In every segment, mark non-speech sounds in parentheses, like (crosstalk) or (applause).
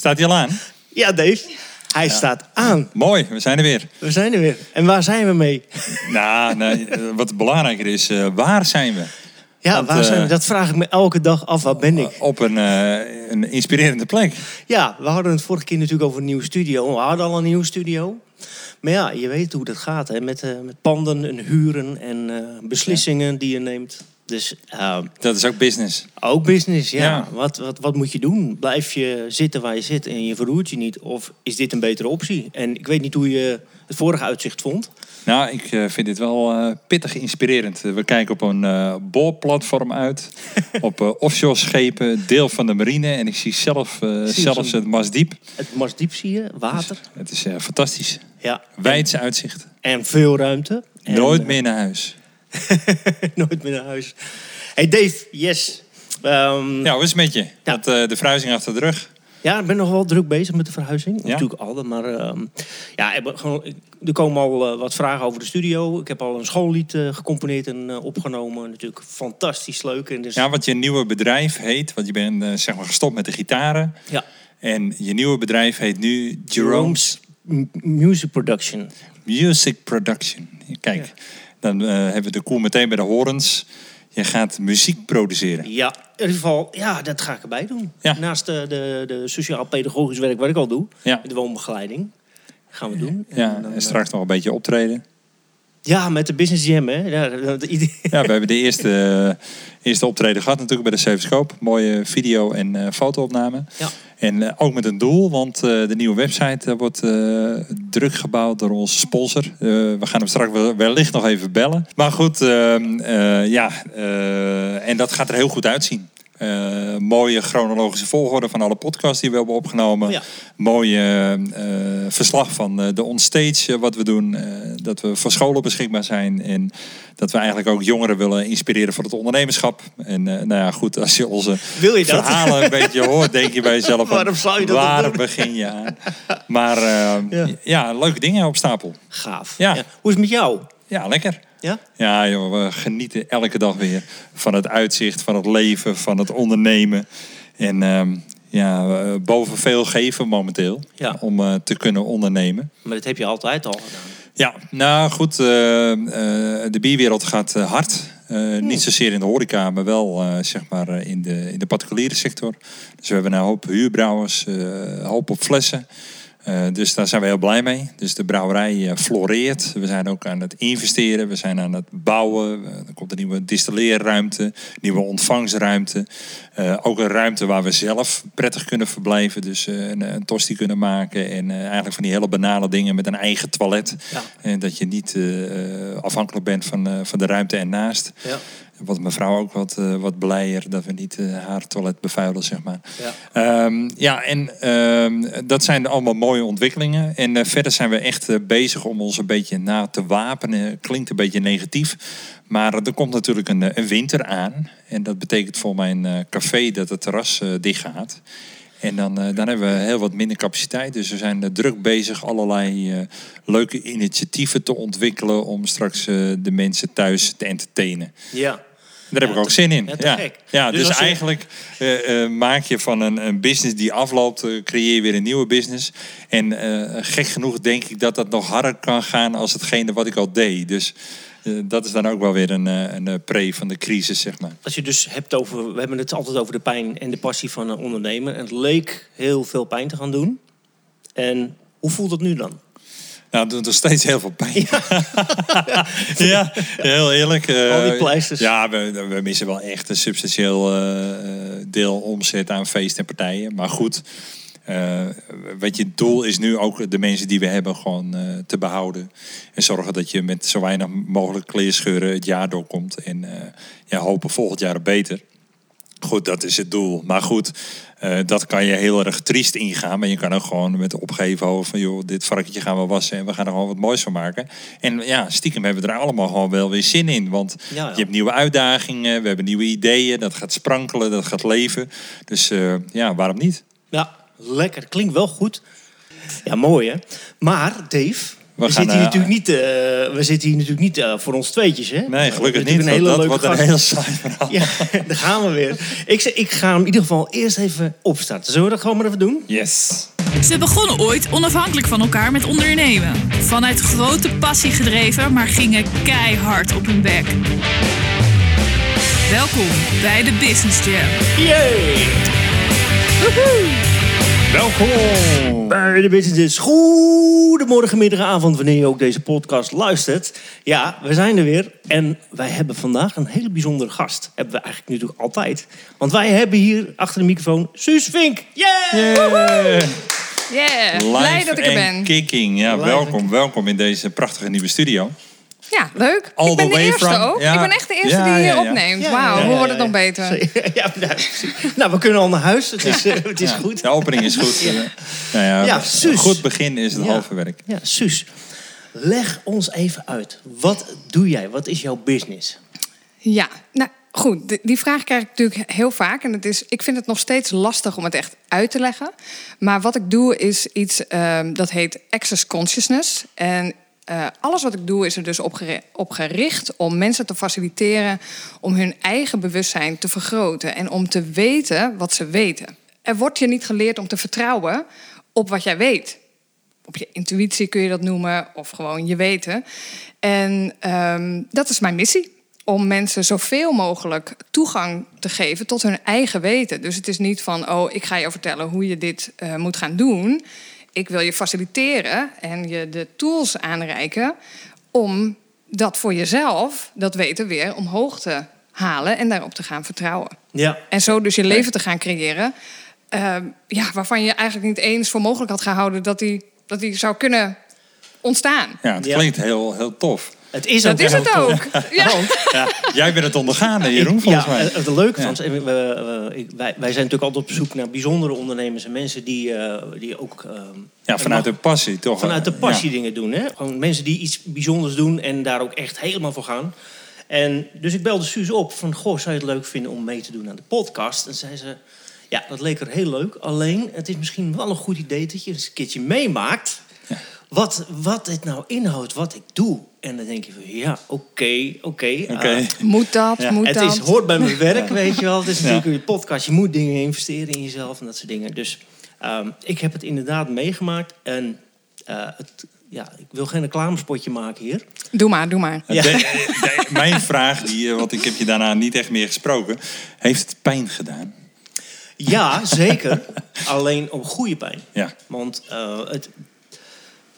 Staat hij al aan? Ja, Dave. Hij staat aan. Mooi, we zijn er weer. We zijn er weer. En waar zijn we mee? (laughs) Nou, nee, eh, wat belangrijker is, eh, waar zijn we? Ja, Want, waar zijn we? eh, Dat vraag ik me elke dag af. Waar ben ik? Op een, een inspirerende plek. Ja, we hadden het vorige keer natuurlijk over een nieuwe studio. We hadden al een nieuwe studio. Maar ja, je weet hoe dat gaat. Hè? Met, met panden en huren en beslissingen die je neemt. Dus eh, Dat is ook business. ook business, ja. Ja. Wat, wat, wat moet je doen? Blijf je zitten waar je zit en je verroert je niet? Of is dit een betere optie? En ik weet niet hoe je het vorige uitzicht vond. Nou, ik eh, vind dit wel eh, pittig inspirerend. Eh, We kijken op een boorplatform uit. (laughs) op offshore schepen, deel van de marine. En ik zie zelf, Zie zelfs het Masdiep. Het Marsdiep zie je, water. Het is fantastisch. Ja. Wijdse uitzicht. En veel ruimte. En, Nooit meer naar huis. (laughs) nooit meer naar huis. Hey Dave, yes. Ehm, Ja, hoe is het met je? Want eh, de verhuizing achter de rug. Ja, ik ben nog wel druk bezig met de verhuizing. Ja? Natuurlijk altijd, maar ehm, ja, er komen al eh, wat vragen over de studio. Ik heb al een schoollied eh, gecomponeerd en opgenomen. Natuurlijk fantastisch leuk. En dus, Ja, wat je nieuwe bedrijf heet. Want je bent zeg maar gestopt met de gitaren. ja. En je nieuwe bedrijf heet nu Jerome's Music Production. Music Production. Kijk, Ja. Dan eh, hebben we de koe meteen bij de horens. Je gaat muziek produceren. Ja, in ieder geval, ja, dat ga ik erbij doen. Ja. Naast de, de, de sociaal-pedagogisch werk wat ik al doe. Ja. Met de woonbegeleiding. Gaan we doen. Ja, En dan, en straks nog een beetje optreden. Ja, met de Business Jam, hè. Ja, (laughs) Ja, we hebben de eerste, eh, eerste optreden gehad natuurlijk bij de Sevenscope. Mooie video- en eh fotoopname. Ja. En eh, ook met een doel, want de nieuwe website wordt druk gebouwd door onze sponsor. We gaan hem straks wel- wellicht nog even bellen. Maar goed, ehm, eh, ja, en dat gaat er heel goed uitzien. Eh, mooie chronologische volgorde van alle podcasts die we hebben opgenomen. Oh ja. Mooie eh, verslag van eh, de onstage wat we doen. dat we voor scholen beschikbaar zijn. En dat we eigenlijk ook jongeren willen inspireren voor het ondernemerschap. En nou ja, goed, als je onze Wil je dat? verhalen een beetje hoort, denk je bij (laughs) jezelf... Waarom zou je dat Waar begin je aan? Maar Ja. ja. leuke dingen op stapel. Gaaf. Ja. Hoe is het met jou? Ja, lekker. Ja? Ja, joh, we genieten elke dag weer van het uitzicht, van het leven, van het ondernemen. En ehm, ja, boven veel geven momenteel Ja. om eh, te kunnen ondernemen. Maar dat heb je altijd al gedaan. Ja, nou goed, eh, eh, de bierwereld gaat hard. Eh, Niet zozeer in de horeca, maar wel zeg maar in, de, in de particuliere sector. Dus we hebben een hoop huurbrouwers, een hoop op flessen. Eh, dus daar zijn we heel blij mee. Dus de brouwerij eh, floreert. We zijn ook aan het investeren. We zijn aan het bouwen. Eh, er komt een nieuwe distilleerruimte, nieuwe ontvangstruimte. Ook een ruimte waar we zelf prettig kunnen verblijven. Dus een, een tosti kunnen maken. En eigenlijk van die hele banale dingen met een eigen toilet. Ja. En dat je niet afhankelijk bent van, van de ruimte ernaast. Ja. Wat mevrouw ook wat, eh, wat blijer dat we niet eh, haar toilet bevuilen, zeg maar. Ja. Ehm, ja, en ehm, dat zijn allemaal mooie ontwikkelingen. En eh, verder zijn we echt bezig om ons een beetje na te wapenen. Klinkt een beetje negatief. Maar er komt natuurlijk een, een winter aan. En dat betekent voor mijn café dat het terras dicht gaat. En dan, dan hebben we heel wat minder capaciteit. Dus we zijn druk bezig allerlei leuke initiatieven te ontwikkelen... om straks de mensen thuis te entertainen. Ja. Daar heb ik ook zin in. ja, ja, gek. ja Dus dus, je- eigenlijk eh, eh, maak je van een, een business die afloopt, eh, creëer je weer een nieuwe business. En gek genoeg denk ik dat dat nog harder kan gaan als hetgene wat ik al deed. Dus dat is dan ook wel weer een, een pre van de crisis, zeg maar. Als je dus hebt over, we hebben het altijd over de pijn en de passie van een ondernemer. En het leek heel veel pijn te gaan doen. En hoe voelt het nu dan? Nou, doet nog steeds heel veel pijn. (laughs) Ja, heel eerlijk. eh, Al die pleisters. Ja, we, we missen wel echt een substantieel eh, eh, deel omzet aan feest en partijen. Maar goed, eh wat je doel is nu ook de mensen die we hebben gewoon te behouden. En zorgen dat je met zo weinig mogelijk kleerscheuren het jaar doorkomt. En ja, hopen volgend jaar beter. Goed, dat is het doel. Maar goed, eh, dat kan je heel erg triest ingaan. Maar je kan ook gewoon met opgeven hoofd van... joh, dit varkentje gaan we wassen en we gaan er gewoon wat moois van maken. En ja, stiekem hebben we er allemaal gewoon wel weer zin in. Want Ja, ja. je hebt nieuwe uitdagingen, we hebben nieuwe ideeën. Dat gaat sprankelen, dat gaat leven. Dus eh, ja, waarom niet? Ja, lekker. Klinkt wel goed. Ja, mooi hè. Maar Dave, We, gaan, zitten hier eh, natuurlijk niet, eh, we zitten hier natuurlijk niet eh, voor ons tweetjes, hè? Nee, gelukkig We hebben niet. natuurlijk want dat leuke wordt een heel saai verhaal. (laughs) Ja, daar gaan we weer. Ik, zeg, ik ga hem in ieder geval eerst even opstarten. Zullen we dat gewoon maar even doen? Yes. Ze begonnen ooit onafhankelijk van elkaar met ondernemen. Vanuit grote passie gedreven, maar gingen keihard op hun bek. Welkom bij de Business Jam. Yay! Welkom. Bij de Business. Goedemorgen, middag, avond, wanneer je ook deze podcast luistert. Ja, we zijn er weer. En wij hebben vandaag een hele bijzondere gast. Hebben we eigenlijk natuurlijk altijd. Want wij hebben hier achter de microfoon Suus Vink. Yeah! Yeah. Yeah, blij dat ik er en ben. kicking. Ja, Live welkom, welkom in deze prachtige nieuwe studio. Ja, leuk. All ik ben de eerste from- ook. Ja. Ik ben echt de eerste Ja, die hier ja, ja. opneemt. Ja, Wauw, ja, hoe ja, wordt het nog beter? (laughs) Ja, ja, precies. nou, we kunnen al naar huis. Het is, eh, het is Ja, goed. De opening is goed. (laughs) Ja. Nou ja, Ja, een goed begin is het Ja. halve werk. Ja, Suus, leg ons even uit. Wat doe jij? Wat is jouw business? Ja, nou goed. Die- Die vraag krijg ik natuurlijk heel vaak. En het is, ik vind het nog steeds lastig om het echt uit te leggen. Maar wat ik doe is iets ehm, dat heet Access Consciousness. En eh, alles wat ik doe is er dus op, geri- op gericht om mensen te faciliteren... om hun eigen bewustzijn te vergroten. En om te weten wat ze weten. Er wordt je niet geleerd om te vertrouwen op wat jij weet op je intuïtie kun je dat noemen, of gewoon je weten. En ehm, dat is mijn missie. Om mensen zoveel mogelijk toegang te geven tot hun eigen weten. Dus het is niet van, oh, ik ga je vertellen hoe je dit eh, moet gaan doen. Ik wil je faciliteren en je de tools aanreiken om dat voor jezelf, dat weten weer, omhoog te halen en daarop te gaan vertrouwen. Ja. En zo dus je leven te gaan creëren. eh, ja, waarvan je eigenlijk niet eens voor mogelijk had gehouden dat die, dat die zou kunnen ontstaan. Ja, het klinkt heel, heel tof. Het is Dat is het ook. Ja. Jij bent het ondergaande, Jeroen, volgens ja, mij. eh, Het leuke van we, wij, wij zijn natuurlijk altijd op zoek naar bijzondere ondernemers en mensen die, eh, die ook eh, Ja, vanuit de passie, toch? vanuit de passie dingen doen. Hè? Gewoon mensen die iets bijzonders doen en daar ook echt helemaal voor gaan. En dus ik belde Suus op van, goh, zou je het leuk vinden om mee te doen aan de podcast? En zei ze, ja, dat leek er heel leuk. Alleen, het is misschien wel een goed idee dat je eens een keertje meemaakt... Wat, wat dit nou inhoudt, wat ik doe. En dan denk je van, ja, oké, oké. Eh, Moet dat, Ja, moet het dat. is, hoort bij mijn (laughs) werk, weet je wel. Het is Ja. natuurlijk een podcast. Je moet dingen investeren in jezelf en dat soort dingen. Dus ehm, ik heb het inderdaad meegemaakt. En eh, het, ja, ik wil geen reclamespotje maken hier. Doe maar, doe maar. De- de- mijn vraag, die, eh, want ik heb je daarna niet echt meer gesproken. Heeft het pijn gedaan? Ja, zeker. Alleen op goede pijn. Ja. Want eh, het...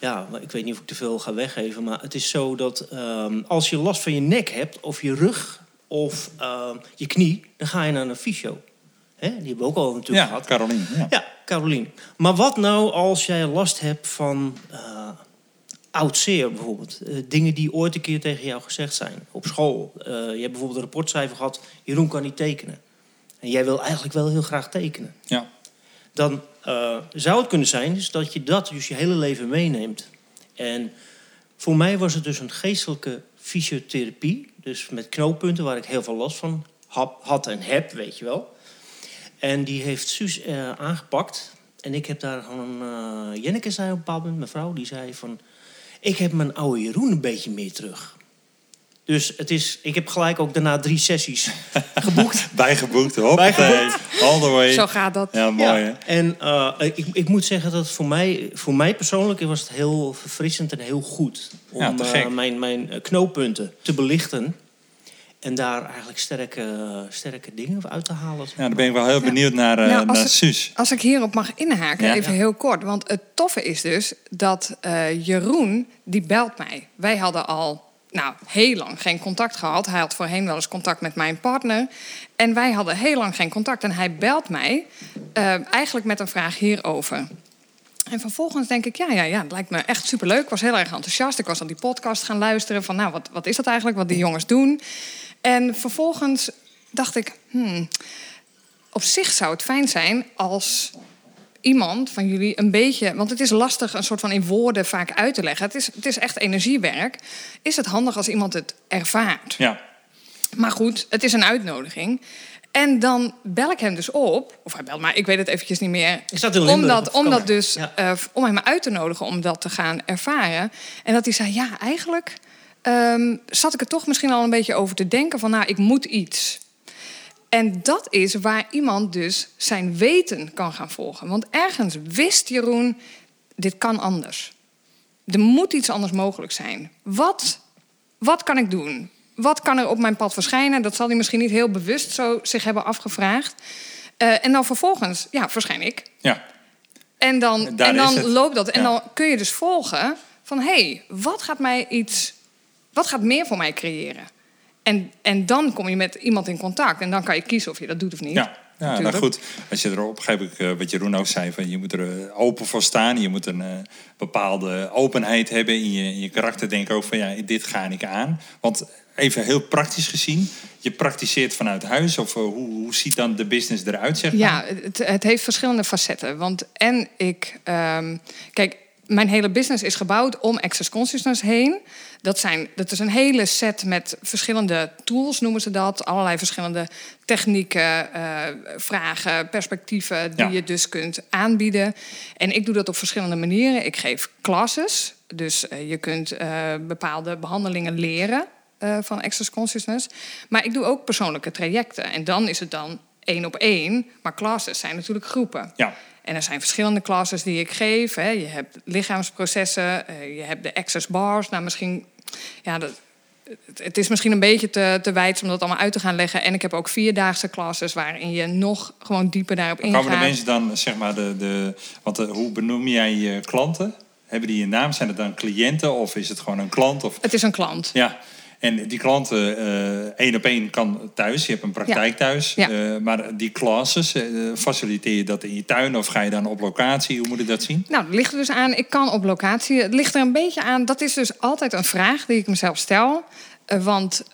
Ja, ik weet niet of ik te veel ga weggeven. Maar het is zo dat ehm, als je last van je nek hebt... of je rug of ehm, je knie... dan ga je naar een fysio. Hè? Die hebben we ook al natuurlijk Ja, gehad. Carolien. Ja. Ja, Carolien. Maar wat nou als jij last hebt van eh oud zeer bijvoorbeeld? Eh, dingen die ooit een keer tegen jou gezegd zijn op school. Eh, je hebt bijvoorbeeld een rapportcijfer gehad, Jeroen kan niet tekenen. En jij wil eigenlijk wel heel graag tekenen. Ja. Dan eh, zou het kunnen zijn dus dat je dat dus je hele leven meeneemt. En voor mij was het dus een geestelijke fysiotherapie. Dus met knooppunten waar ik heel veel last van had, en heb, weet je wel. En die heeft Suus eh, aangepakt. En ik heb daar gewoon... eh Jenneke zei op een bepaald moment, mijn vrouw, die zei van... Ik heb mijn oude Jeroen een beetje meer terug. Dus het is, ik heb gelijk ook daarna drie sessies (laughs) geboekt. Bijgeboekt, hop. Bijgeboekt. All the way. Zo gaat dat. Ja, mooi? Ja, en eh, ik, ik moet zeggen dat voor mij, voor mij persoonlijk was het heel verfrissend en heel goed. Om Ja, te eh, mijn, mijn eh, knooppunten te belichten. En daar eigenlijk sterke, sterke dingen uit te halen. Ja, dan ben ik wel heel benieuwd naar, eh Nou, als naar het- Suus. Als ik hierop mag inhaken, Ja. even heel kort. Want het toffe is dus dat eh, Jeroen, die belt mij. Wij hadden al nou, heel lang geen contact gehad. Hij had voorheen wel eens contact met mijn partner. En wij hadden heel lang geen contact. En hij belt mij eh, eigenlijk met een vraag hierover. En vervolgens denk ik, ja, ja, ja, het lijkt me echt superleuk. Ik was heel erg enthousiast. Ik was al die podcast gaan luisteren van, nou, wat, wat is dat eigenlijk, wat die jongens doen? En vervolgens dacht ik, hmm, op zich zou het fijn zijn als iemand van jullie een beetje... want het is lastig een soort van in woorden vaak uit te leggen. Het is, het is echt energiewerk. Is het handig als iemand het ervaart? Ja. Maar goed, het is een uitnodiging. En dan bel ik hem dus op, of hij belt maar, ik weet het eventjes niet meer. Limburg, Omdat, op vakantie. omdat dus, Ja. eh, om hem uit te nodigen om dat te gaan ervaren. En dat hij zei, ja, eigenlijk ehm, zat ik er toch misschien al een beetje over te denken van, nou, ik moet iets. En dat is waar iemand dus zijn weten kan gaan volgen. Want ergens wist Jeroen, dit kan anders. Er moet iets anders mogelijk zijn. Wat, wat kan ik doen? Wat kan er op mijn pad verschijnen? Dat zal hij misschien niet heel bewust zo zich hebben afgevraagd. Eh, en dan vervolgens, ja, verschijn ik. Ja, En dan, Daar en dan loopt dat. En dan kun je dus volgen van... hé, hey, wat gaat mij iets... wat gaat meer voor mij creëren? En, en dan kom je met iemand in contact. En dan kan je kiezen of je dat doet of niet. ja. Ja, nou Natuurlijk. goed. Als je erop begrijp ik eh, wat Jeroen ook zei, van je moet er eh, open voor staan. Je moet een eh, bepaalde openheid hebben in je, in je karakter. Denk ook van ja, dit ga ik aan. Want even heel praktisch gezien, je praktiseert vanuit huis. Of hoe, hoe ziet dan de business eruit, zeg maar? Ja, het, het heeft verschillende facetten. Want en ik... ehm, kijk, mijn hele business is gebouwd om Access Consciousness heen. Dat, zijn, dat is een hele set met verschillende tools, noemen ze dat. Allerlei verschillende technieken, eh, vragen, perspectieven... die Ja. je dus kunt aanbieden. En ik doe dat op verschillende manieren. Ik geef classes. Dus eh, je kunt eh, bepaalde behandelingen leren van Access Consciousness. Maar ik doe ook persoonlijke trajecten. En dan is het dan één op één. Maar classes zijn natuurlijk groepen. Ja. En er zijn verschillende classes die ik geef. Hè. Je hebt lichaamsprocessen, eh, je hebt de access bars. Nou, misschien... Ja, dat, het, is misschien een beetje te, te wijd om dat allemaal uit te gaan leggen. En ik heb ook vierdaagse classes waarin je nog gewoon dieper daarop ingaat. Komen de mensen dan, zeg maar, de, de, want eh, hoe benoem jij je klanten? Hebben die een naam? Zijn het dan cliënten of is het gewoon een klant? Of, Het is een klant. ja, en die klanten eh, één op één kan thuis. Je hebt een praktijk thuis. Eh, maar die classes, eh, faciliteer je dat in je tuin of ga je dan op locatie? Hoe moet ik dat zien? Nou, het ligt er dus aan, ik kan op locatie. Het ligt er een beetje aan, dat is dus altijd een vraag die ik mezelf stel. Want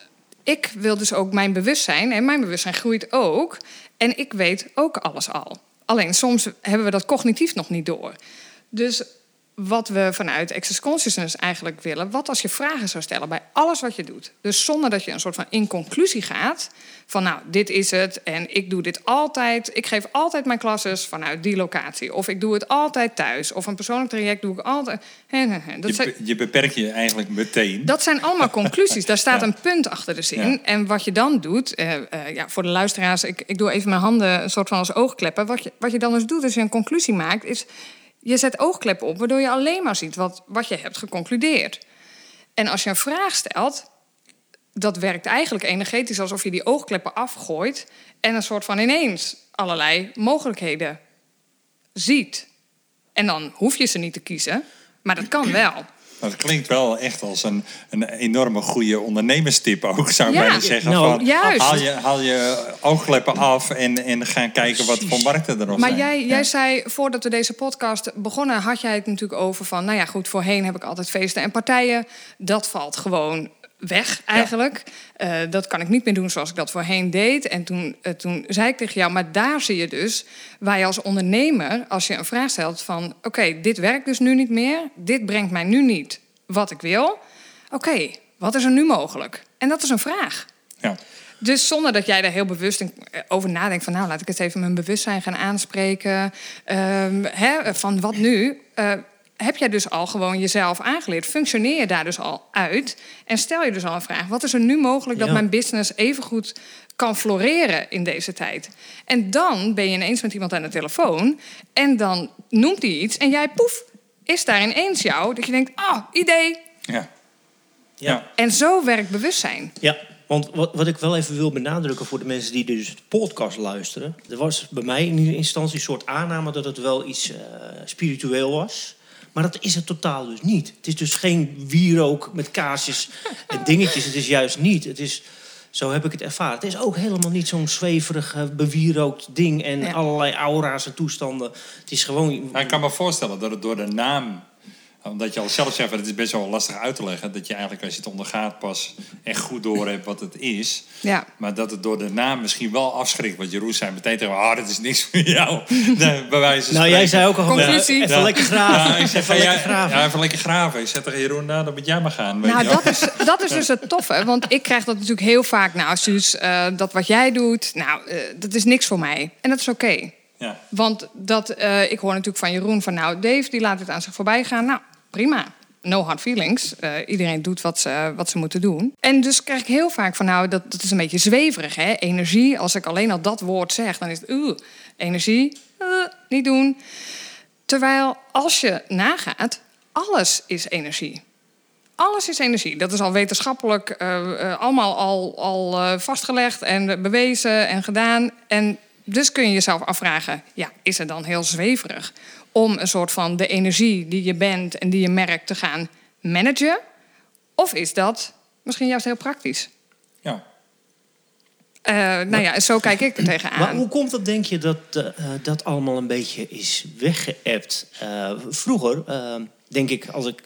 ik wil dus ook mijn bewustzijn, en mijn bewustzijn groeit ook. En ik weet ook alles al. Alleen soms hebben we dat cognitief nog niet door. Dus wat we vanuit Access Consciousness eigenlijk willen... wat als je vragen zou stellen bij alles wat je doet. Dus zonder dat je een soort van in conclusie gaat... van nou, dit is het en ik doe dit altijd. Ik geef altijd mijn classes vanuit die locatie. Of ik doe het altijd thuis. Of een persoonlijk traject doe ik altijd... Dat Je, zijn, be- je beperkt je eigenlijk meteen. dat zijn allemaal conclusies. Daar staat (laughs) Ja. een punt achter de zin. Ja. En wat je dan doet, eh, eh, ja, voor de luisteraars, ik, ik doe even mijn handen een soort van als oogkleppen. Wat je, wat je dan dus doet als je een conclusie maakt, is je zet oogkleppen op, waardoor je alleen maar ziet wat, wat je hebt geconcludeerd. En als je een vraag stelt, dat werkt eigenlijk energetisch alsof je die oogkleppen afgooit en een soort van ineens allerlei mogelijkheden ziet. En dan hoef je ze niet te kiezen, maar dat kan wel. Dat klinkt wel echt als een, een enorme goede ondernemerstip ook, zou ik Ja. bijna zeggen. Nou, van, juist. Haal, je, haal je oogkleppen af en, en ga kijken wat voor markten er nog Maar zijn. jij, Ja. jij zei, voordat we deze podcast begonnen, had jij het natuurlijk over van, nou ja, goed, voorheen heb ik altijd feesten en partijen. Dat valt gewoon weg eigenlijk. Eh, dat kan ik niet meer doen zoals ik dat voorheen deed. En toen, eh, toen zei ik tegen jou, maar daar zie je dus waar je als ondernemer, als je een vraag stelt van, oké, dit werkt dus nu niet meer, dit brengt mij nu niet wat ik wil. Oké, wat is er nu mogelijk? En dat is een vraag. Ja. Dus zonder dat jij daar heel bewust eh, over nadenkt van... nou, laat ik eens even mijn bewustzijn gaan aanspreken. Ehm, hè, van wat nu? Heb jij dus al gewoon jezelf aangeleerd? Functioneer je daar dus al uit? En stel je dus al een vraag. Wat is er nu mogelijk dat Ja. mijn business evengoed kan floreren in deze tijd? En dan ben je ineens met iemand aan de telefoon... en dan noemt hij iets en jij, poef, is daar ineens jou... dat je denkt, ah, idee. Ja. Ja. En zo werkt bewustzijn. Ja, want wat, wat ik wel even wil benadrukken voor de mensen die dus de podcast luisteren. Er was bij mij in ieder instantie een soort aanname dat het wel iets eh, spiritueel was. Maar dat is het totaal dus niet. Het is dus geen wierook met kaarsjes en dingetjes. Het is juist niet. Het is, zo heb ik het ervaren. Het is ook helemaal niet zo'n zweverig, bewierookt ding en Ja. allerlei aura's en toestanden. Het is gewoon... Maar ik kan me voorstellen dat het door de naam Omdat je al zelf zegt, het is best wel lastig uit te leggen. Dat je eigenlijk als je het ondergaat pas echt goed door hebt wat het is. Ja. Maar dat het door de naam misschien wel afschrikt. Want Jeroen zei meteen tegen me, ah, dat is niks voor jou. (laughs) Nee, bij wijze van Nou, jij zei ook al gewoon, Conclusie. even Ja. lekker graven. Ja, ik zeg even van, lekker ja, graven. ja, even lekker graven. Ik zeg tegen Jeroen, nou, dan moet jij maar gaan. weet Nou, je dat is, dat is dus het toffe. Want ik krijg dat natuurlijk heel vaak. Nou, Suus, eh, dat wat jij doet, nou, eh, dat is niks voor mij. En dat is oké. Ja. Want dat, eh, ik hoor natuurlijk van Jeroen van... nou, Dave, die laat het aan zich voorbij gaan. Nou, prima. No hard feelings. Eh, iedereen doet wat ze, wat ze moeten doen. En dus krijg ik heel vaak van... nou, dat, dat is een beetje zweverig, hè? Energie. Als ik alleen al dat woord zeg, dan is het... oeh, energie, eh, niet doen. Terwijl als je nagaat, alles is energie. Alles is energie. Dat is al wetenschappelijk allemaal al, al vastgelegd en bewezen en gedaan. En dus kun je jezelf afvragen: ja, is het dan heel zweverig om een soort van de energie die je bent en die je merkt te gaan managen? Of is dat misschien juist heel praktisch? ja. Eh, nou ja, en zo kijk ik er Maar tegenaan. hoe komt het, denk je, dat eh, dat allemaal een beetje is weggeëpt? Eh, vroeger, denk ik, als ik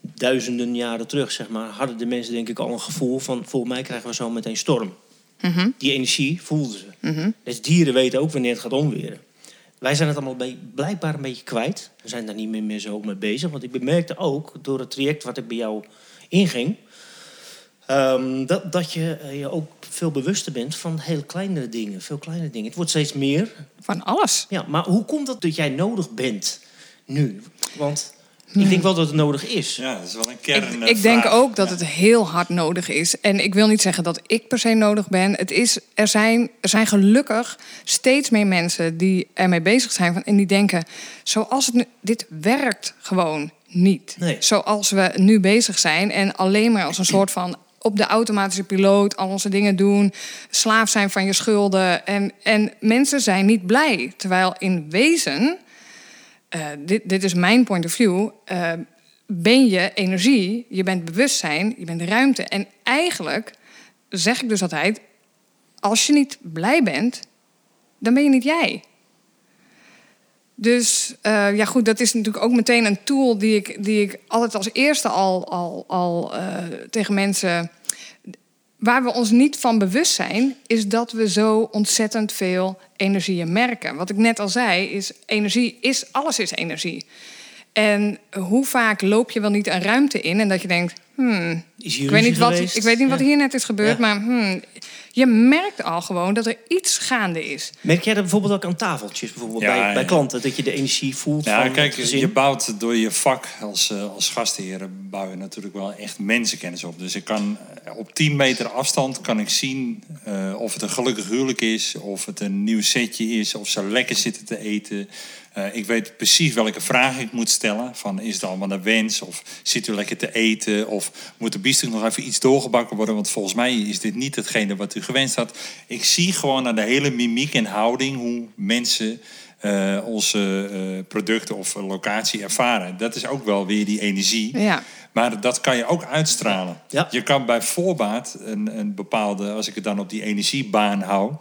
duizenden jaren terug, zeg maar... hadden de mensen denk ik al een gevoel van... volgens mij krijgen we zo meteen storm. Mhm. Die energie voelden ze. Dus dieren weten ook wanneer het gaat omweren. Wij zijn het allemaal blijkbaar een beetje kwijt. We zijn daar niet meer, meer zo mee bezig. Want ik bemerkte ook, door het traject wat ik bij jou inging... ehm, dat, dat je eh, je ook veel bewuster bent van heel kleinere dingen. Veel kleinere dingen. Het wordt steeds meer. Van alles. Ja, maar hoe komt het dat jij nodig bent nu? Want ik denk wel dat het nodig is. ja, dat is wel een Ik, kern. ik denk ook dat het heel hard nodig is. En ik wil niet zeggen dat ik per se nodig ben. Het is, er, zijn, er zijn gelukkig steeds meer mensen die ermee bezig zijn. Van, en die denken, zoals het nu, dit werkt gewoon niet. Nee. Zoals we nu bezig zijn. En alleen maar als een soort van op de automatische piloot al onze dingen doen. Slaaf zijn van je schulden. En, en mensen zijn niet blij. Terwijl in wezen eh, dit, dit is mijn point of view. eh, ben je energie, je bent bewustzijn, je bent ruimte. En eigenlijk zeg ik dus altijd: als je niet blij bent, dan ben je niet jij. Dus eh, ja, goed, dat is natuurlijk ook meteen een tool die ik, die ik altijd als eerste al, al, al tegen mensen. Waar we ons niet van bewust zijn, is dat we zo ontzettend veel energieën merken. Wat ik net al zei, is energie is alles is energie. En hoe vaak loop je wel niet een ruimte in en dat je denkt, hmm, Is hier ik weet niet wat, ik weet niet wat Ja. hier net is gebeurd, Ja. maar hmm, je merkt al gewoon dat er iets gaande is. Merk jij dat bijvoorbeeld ook aan tafeltjes bijvoorbeeld Ja, bij, ja. bij klanten? Dat je de energie voelt Ja, van kijk, je bouwt door je vak als, eh, als gastheer bouw je natuurlijk wel echt mensenkennis op. Dus ik kan eh, op 10 meter afstand kan ik zien eh, of het een gelukkig huwelijk is, of het een nieuw setje is, of ze lekker zitten te eten. Eh, ik weet precies welke vraag ik moet stellen. Van is het allemaal naar wens? Of zit u lekker te eten? Of moet de biefstuk nog even iets doorgebakken worden? Want volgens mij is dit niet hetgene wat u gewenst had. Ik zie gewoon aan de hele mimiek en houding hoe mensen eh, onze eh, producten of locatie ervaren. Dat is ook wel weer die energie. Ja. Maar dat kan je ook uitstralen. Ja. Je kan bij voorbaat een, een bepaalde, als ik het dan op die energiebaan hou,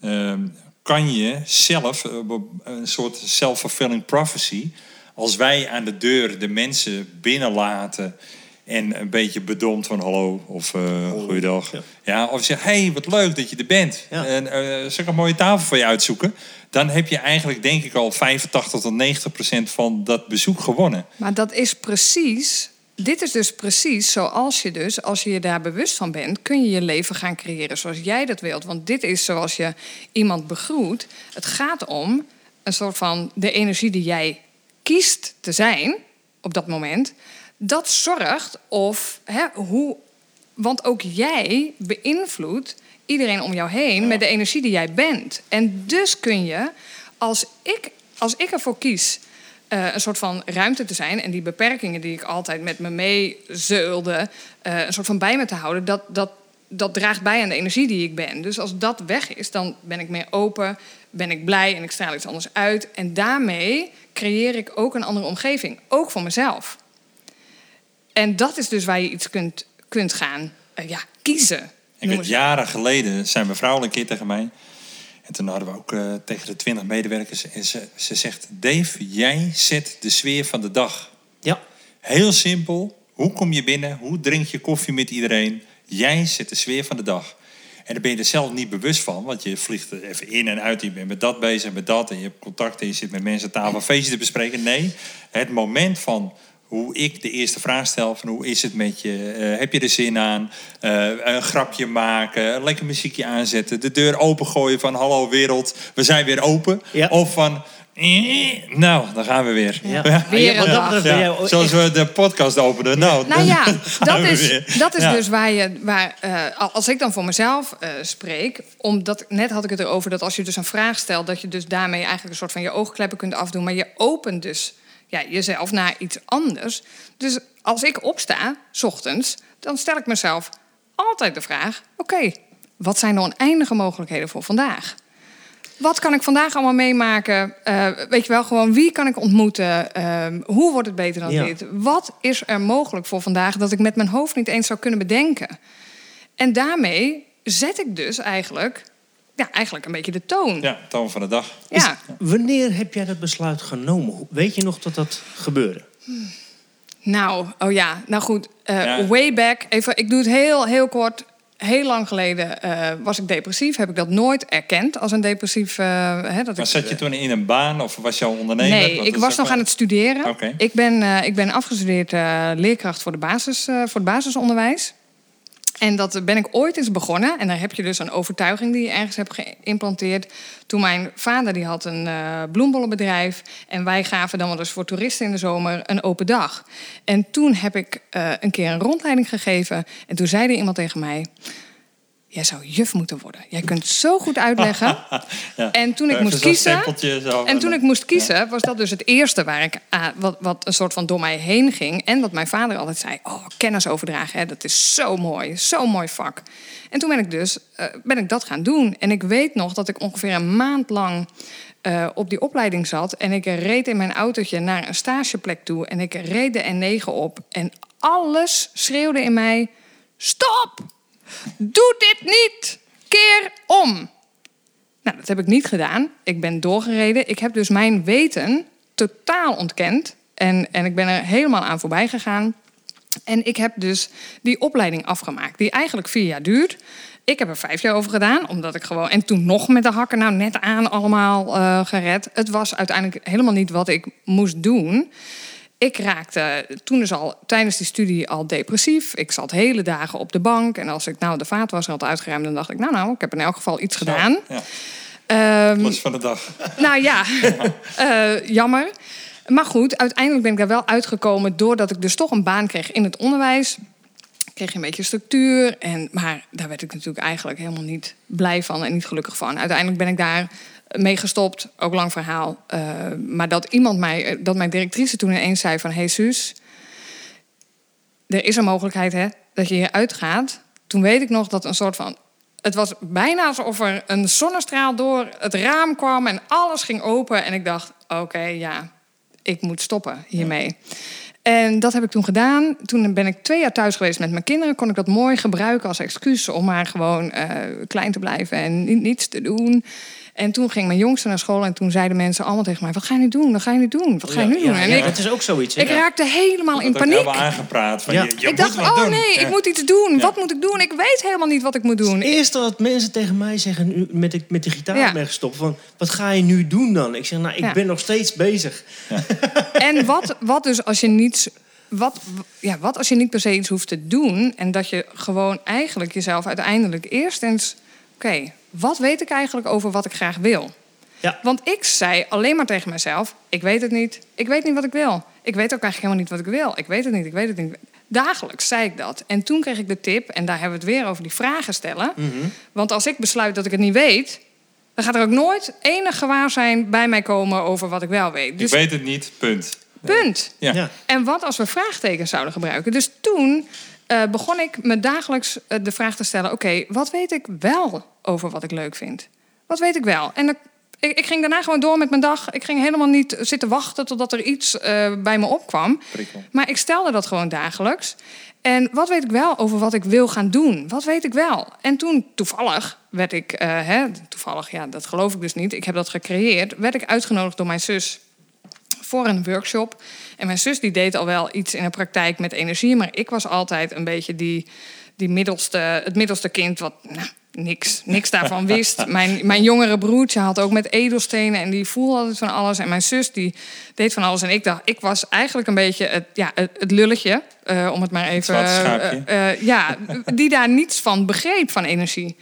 ehm, kan je zelf eh, een soort self-fulfilling prophecy. Als wij aan de deur de mensen binnenlaten en een beetje bedompt van hallo of eh goeiedag. Ja. Ja. of zeg, hey, wat leuk dat je er bent. Ja. En eh zal ik een mooie tafel voor je uitzoeken? Dan heb je eigenlijk denk ik al 85 tot 90 procent van dat bezoek gewonnen. Maar dat is precies. Dit is dus precies zoals je dus, als je je daar bewust van bent, kun je je leven gaan creëren zoals jij dat wilt. Want dit is zoals je iemand begroet. Het gaat om een soort van de energie die jij kiest te zijn op dat moment. Dat zorgt of hè, hoe. Want ook jij beïnvloedt iedereen om jou heen met de energie die jij bent. En dus kun je, als ik, als ik ervoor kies eh, een soort van ruimte te zijn. En die beperkingen die ik altijd met me meezeulde, eh een soort van bij me te houden, dat, dat, dat draagt bij aan de energie die ik ben. Dus als dat weg is, dan ben ik meer open, ben ik blij en ik straal iets anders uit. En daarmee creëer ik ook een andere omgeving, ook voor mezelf. En dat is dus waar je iets kunt, kunt gaan eh, ja, kiezen. Ik weet, jaren geleden zei mijn vrouw een keer tegen mij. En toen hadden we ook eh, tegen de twintig medewerkers. En ze, ze zegt, Dave, jij zet de sfeer van de dag. Ja, Heel simpel. Hoe kom je binnen? Hoe drink je koffie met iedereen? Jij zet de sfeer van de dag. En daar ben je er zelf niet bewust van, want je vliegt er even in en uit. Je bent met dat bezig, met dat. En je hebt contact en je zit met mensen aan tafel (clears throat) een feestje te bespreken. Nee, het moment van hoe ik de eerste vraag stel van hoe is het met je? Eh, heb je er zin aan? Eh, een grapje maken, een lekker muziekje aanzetten, de deur opengooien van hallo wereld, we zijn weer open. Ja. Of van eh, nou, dan gaan we weer. Ja. (laughs) Ja. Weer een dag. Ja, zoals we de podcast openen. Nou, Nou ja, (laughs) dat is, dat is Ja. dus waar je. Waar, eh, als ik dan voor mezelf eh, spreek. Omdat net had ik het erover dat als je dus een vraag stelt. dat je dus daarmee eigenlijk een soort van je oogkleppen kunt afdoen. Maar je opent dus ja, jezelf naar iets anders. Dus als ik opsta, s ochtends. dan stel ik mezelf altijd de vraag: oké, wat zijn de oneindige mogelijkheden voor vandaag? Wat kan ik vandaag allemaal meemaken? Eh, weet je wel, gewoon wie kan ik ontmoeten? Ehm, hoe wordt het beter dan Ja. dit? Wat is er mogelijk voor vandaag dat ik met mijn hoofd niet eens zou kunnen bedenken? En daarmee zet ik dus eigenlijk, ja, eigenlijk een beetje de toon. Ja, toon van de dag. Ja. Wanneer heb jij dat besluit genomen? Weet je nog dat dat gebeurde? Nou, oh ja, nou goed. eh, Ja. Way back, even, ik doe het heel, heel kort. Heel lang geleden eh, was ik depressief. Heb ik dat nooit erkend als een depressief. eh, hè, dat Maar ik, zat je toen in een baan of was je al ondernemer? Nee, Wat ik was nog aan het studeren. Oké. Ik, ben, eh, ik ben afgestudeerd eh, leerkracht voor, de basis, eh, voor het basisonderwijs. En dat ben ik ooit eens begonnen. En daar heb je dus een overtuiging die je ergens hebt geïmplanteerd. Toen mijn vader die had een eh bloembollenbedrijf. En wij gaven dan wel dus voor toeristen in de zomer een open dag. En toen heb ik eh, een keer een rondleiding gegeven. En toen zei er iemand tegen mij... Jij zou juf moeten worden. Jij kunt zo goed uitleggen. (laughs) Ja. En toen ik moest kiezen. En toen ik moest kiezen, was dat dus het eerste waar ik, ah, wat, wat een soort van door mij heen ging. En wat mijn vader altijd zei: Oh, kennis overdragen, hè, dat is zo mooi, zo'n mooi vak. En toen ben ik dus eh, ben ik dat gaan doen. En ik weet nog dat ik ongeveer een maand lang eh, op die opleiding zat. En ik reed in mijn autootje naar een stageplek toe. En ik reed de N9 op. En alles schreeuwde in mij: Stop! Doe dit niet! Keer om! Nou, dat heb ik niet gedaan. Ik ben doorgereden. Ik heb dus mijn weten totaal ontkend. En, en ik ben er helemaal aan voorbij gegaan. En ik heb dus die opleiding afgemaakt, die eigenlijk vier jaar duurt. Ik heb er vijf jaar over gedaan, omdat ik gewoon. En toen nog met de hakken, nou net aan allemaal eh, gered. Het was uiteindelijk helemaal niet wat ik moest doen. Ik raakte toen dus al tijdens die studie al depressief. Ik zat hele dagen op de bank. En als ik nou de vaatwasser had uitgeruimd, dan dacht ik, nou, nou, ik heb in elk geval iets gedaan. Ja, Ehm, van de dag. (laughs) nou ja, (laughs) eh, jammer. Maar goed, uiteindelijk ben ik daar wel uitgekomen doordat ik dus toch een baan kreeg in het onderwijs. Kreeg je een beetje structuur. En, maar daar werd ik natuurlijk eigenlijk helemaal niet blij van en niet gelukkig van. Uiteindelijk ben ik daar mee gestopt. Ook lang verhaal. Eh, maar dat iemand mij, dat mijn directrice toen ineens zei van... Hey Suus, er is een mogelijkheid hè, dat je hier uitgaat. Toen weet ik nog dat een soort van... Het was bijna alsof er een zonnestraal door het raam kwam en alles ging open. En ik dacht, oké, ja, ik moet stoppen hiermee. En dat heb ik toen gedaan. Toen ben ik twee jaar thuis geweest met mijn kinderen. Kon ik dat mooi gebruiken als excuus om maar gewoon eh, klein te blijven en ni- niets te doen. En toen ging mijn jongste naar school en toen zeiden mensen allemaal tegen mij: Wat ga je nu doen? Wat ga je nu doen? Wat ga je nu doen? En ja, ik, dat is ook zoiets. hè? ik raakte helemaal in paniek. helemaal aangepraat. Van, Ja. je, je Ik moet dacht, wat oh doen. nee, Ja. ik moet iets doen. Ja. Wat moet ik doen? Ik weet helemaal niet wat ik moet doen. Het eerste wat mensen tegen mij zeggen nu met de, met de gitaar Ja. ben gestopt. Van, wat ga je nu doen dan? Ik zeg, nou, ik Ja. ben nog steeds bezig. (laughs) En wat, wat dus als je niet. Wat, ja, wat als je niet per se iets hoeft te doen. En dat je gewoon eigenlijk jezelf uiteindelijk eerst eens. Oké, wat weet ik eigenlijk over wat ik graag wil? Ja. Want ik zei alleen maar tegen mezelf: Ik weet het niet. Ik weet niet wat ik wil. Ik weet ook eigenlijk helemaal niet wat ik wil. Ik weet het niet. Ik weet het niet. Dagelijks zei ik dat. En toen kreeg ik de tip, en daar hebben we het weer over die vragen stellen. Want als ik besluit dat ik het niet weet, dan gaat er ook nooit enig gewaar zijn bij mij komen over wat ik wel weet. Ik Dus weet het niet, punt. punt. Ja. Ja. En wat als we vraagtekens zouden gebruiken? Dus toen eh, begon ik me dagelijks eh, de vraag te stellen: oké, wat weet ik wel over wat ik leuk vind? Wat weet ik wel? En dan- ik, ik ging daarna gewoon door met mijn dag. Ik ging helemaal niet zitten wachten totdat er iets eh, bij me opkwam. Prikkel. Maar ik stelde dat gewoon dagelijks. En wat weet ik wel over wat ik wil gaan doen? Wat weet ik wel? En toen toevallig werd ik, hè, toevallig, ja, dat geloof ik dus niet. Ik heb dat gecreëerd. Werd ik uitgenodigd door mijn zus voor een workshop. En mijn zus die deed al wel iets in de praktijk met energie, maar ik was altijd een beetje die, die middelste, het middelste kind wat nou, niks, niks daarvan wist. (laughs) Mijn, mijn jongere broertje had ook met edelstenen en die voelde altijd van alles. En mijn zus die deed van alles. En ik dacht, ik was eigenlijk een beetje het, ja, het, het lulletje, eh, om het maar even. schaapje. eh, eh, ja, die daar niets van begreep van energie.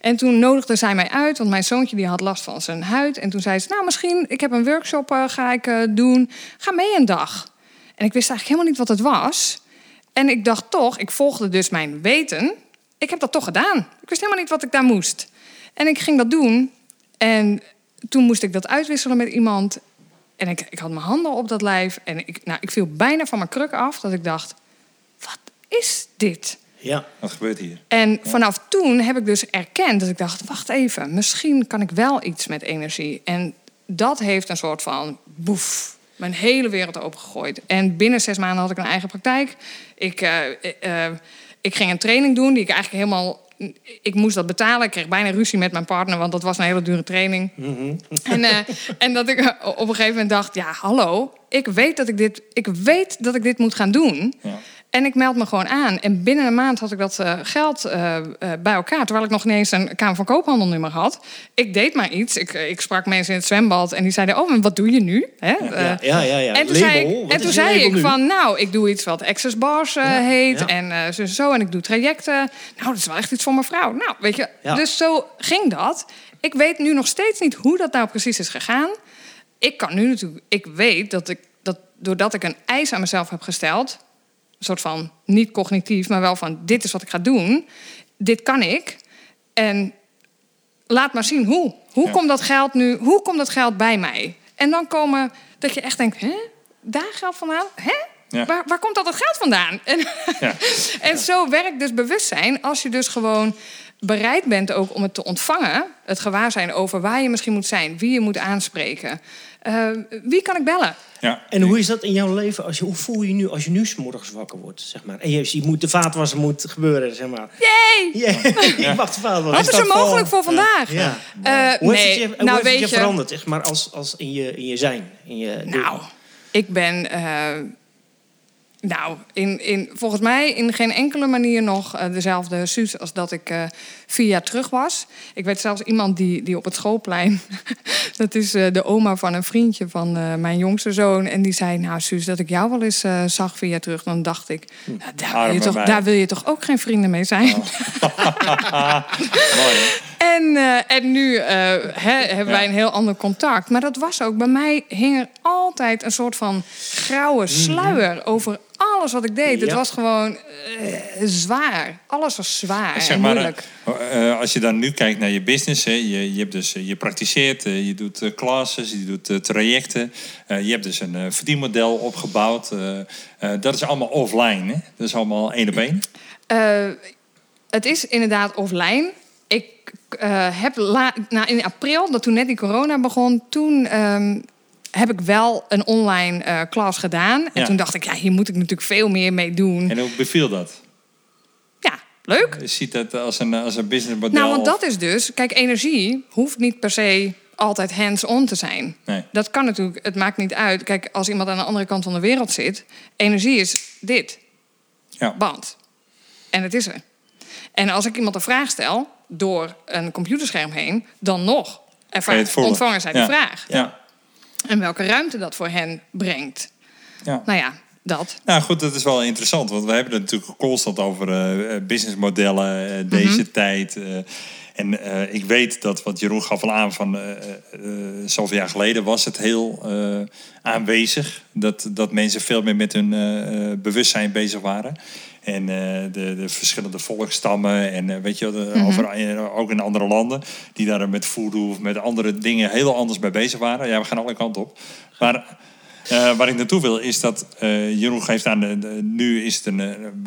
En toen nodigde zij mij uit, want mijn zoontje die had last van zijn huid. En toen zei ze, nou misschien, ik heb een workshop eh, ga ik eh, doen. Ga mee een dag. En ik wist eigenlijk helemaal niet wat het was. En ik dacht toch, ik volgde dus mijn weten. Ik heb dat toch gedaan. Ik wist helemaal niet wat ik daar moest. En ik ging dat doen. En toen moest ik dat uitwisselen met iemand. En ik, ik had mijn handen op dat lijf. En ik, nou, ik viel bijna van mijn kruk af. Dat ik dacht, wat is dit? Ja. Wat gebeurt hier? En vanaf toen heb ik dus erkend dat ik dacht: wacht even, misschien kan ik wel iets met energie. En dat heeft een soort van boef, mijn hele wereld opengegooid. En binnen zes maanden had ik een eigen praktijk. Ik, eh, eh, ik ging een training doen die ik eigenlijk helemaal. Ik moest dat betalen. Ik kreeg bijna ruzie met mijn partner, want dat was een hele dure training. (laughs) En, eh, en dat ik eh, op een gegeven moment dacht: ja, hallo, ik weet dat ik dit, ik weet dat ik dit moet gaan doen. Ja. En ik meld me gewoon aan. En binnen een maand had ik dat eh, geld eh, eh, bij elkaar. Terwijl ik nog niet eens een Kamer van Koophandel nummer had. Ik deed maar iets. Ik, ik sprak mensen in het zwembad. En die zeiden, oh, wat doe je nu? Hè? Ja, ja, ja. ja. en toen Label, zei ik, en toen zei ik nu? van, nou, ik doe iets wat Access Bars Ja, heet. ja. En zo, zo. En ik doe trajecten. Nou, dat is wel echt iets voor mijn vrouw. Nou, weet je. Dus zo ging dat. Ik weet nu nog steeds niet hoe dat nou precies is gegaan. Ik kan nu natuurlijk... Ik weet dat ik, dat doordat ik een eis aan mezelf heb gesteld... een soort van, niet cognitief, maar wel van... dit is wat ik ga doen. Dit kan ik. En laat maar zien hoe. Hoe Ja. komt dat geld nu? Hoe komt dat geld bij mij? En dan komen dat je echt denkt, hè? Daar geld vandaan? Hè? Ja. Waar, waar komt al dat geld vandaan? (laughs) En, Ja. en zo werkt dus bewustzijn als je dus gewoon bereid bent ook om het te ontvangen. Het gewaarzijn over waar je misschien moet zijn, wie je moet aanspreken. Eh, wie kan ik bellen? Ja. En hoe is dat in jouw leven? Als je, hoe voel je je nu als je nu 's morgens wakker wordt? Zeg maar? En je, je moet, de vaatwasser moet gebeuren, zeg maar. Yay! (laughs) Ja, ik wacht de vaatwasser. Wat is er mogelijk voor vandaag? Ja. Eh, Hoe heeft nee, het je, hoe nou heeft het weet je je, veranderd, zeg maar, als, als in, je, in je zijn? In je, Nou, ik ben. eh, nou, in, in, volgens mij in geen enkele manier nog eh, dezelfde Suus als dat ik eh, vier jaar terug was. Ik weet zelfs iemand die, die op het schoolplein. (laughs) dat is eh, de oma van een vriendje van mijn jongste zoon. En die zei: Nou, Suus, dat ik jou wel eens zag vier jaar terug. Dan dacht ik: nou, daar, wil je toch, daar wil je toch ook geen vrienden mee zijn? (laughs) Mooi, hè? En, eh, en nu eh, hebben wij een heel ander contact. Maar dat was ook, bij mij hing er altijd een soort van grauwe sluier over alles wat ik deed. Het Mhm. Was gewoon eh, zwaar. Alles was zwaar Zeg en maar, moeilijk. eh, als je dan nu kijkt naar je business, hè, je, je, hebt dus, je praktiseert, je doet classes, je doet trajecten. je hebt dus een verdienmodel opgebouwd. dat is allemaal offline, hè? Dat is allemaal één op één. Het is inderdaad offline. Ik eh, heb la, nou, in april, dat toen net die corona begon, toen ehm, heb ik wel een online eh klas gedaan. En Ja. toen dacht ik, ja, hier moet ik natuurlijk veel meer mee doen. En hoe beviel dat? Ja, leuk. Je ziet dat als een, als een businessmodel? Nou, want dat is dus... Kijk, energie hoeft niet per se altijd hands-on te zijn. Nee. Dat kan natuurlijk, het maakt niet uit. Kijk, als iemand aan de andere kant van de wereld zit... energie is dit, Ja. band. En het is er. En als ik iemand een vraag stel, door een computerscherm heen... dan nog Kan je ervaar, het voelen? ontvangen zij Ja. vraag. Ja. En welke ruimte dat voor hen brengt. ja. Nou ja, dat. Nou goed, dat is wel interessant. Want we hebben het natuurlijk constant over eh, businessmodellen, eh, deze tijd. en ik weet dat, wat Jeroen gaf al aan van zoveel jaar geleden was het heel aanwezig. Dat, dat mensen veel meer met hun bewustzijn bezig waren. En eh, de, de verschillende volkstammen en eh, weet je, wel, de, over, eh, ook in andere landen, die daar met voodoo of met andere dingen heel anders mee bezig waren. Ja, we gaan alle kanten op. Maar eh, waar ik naartoe wil is dat eh, Jeroen geeft aan, de, de- nu is het een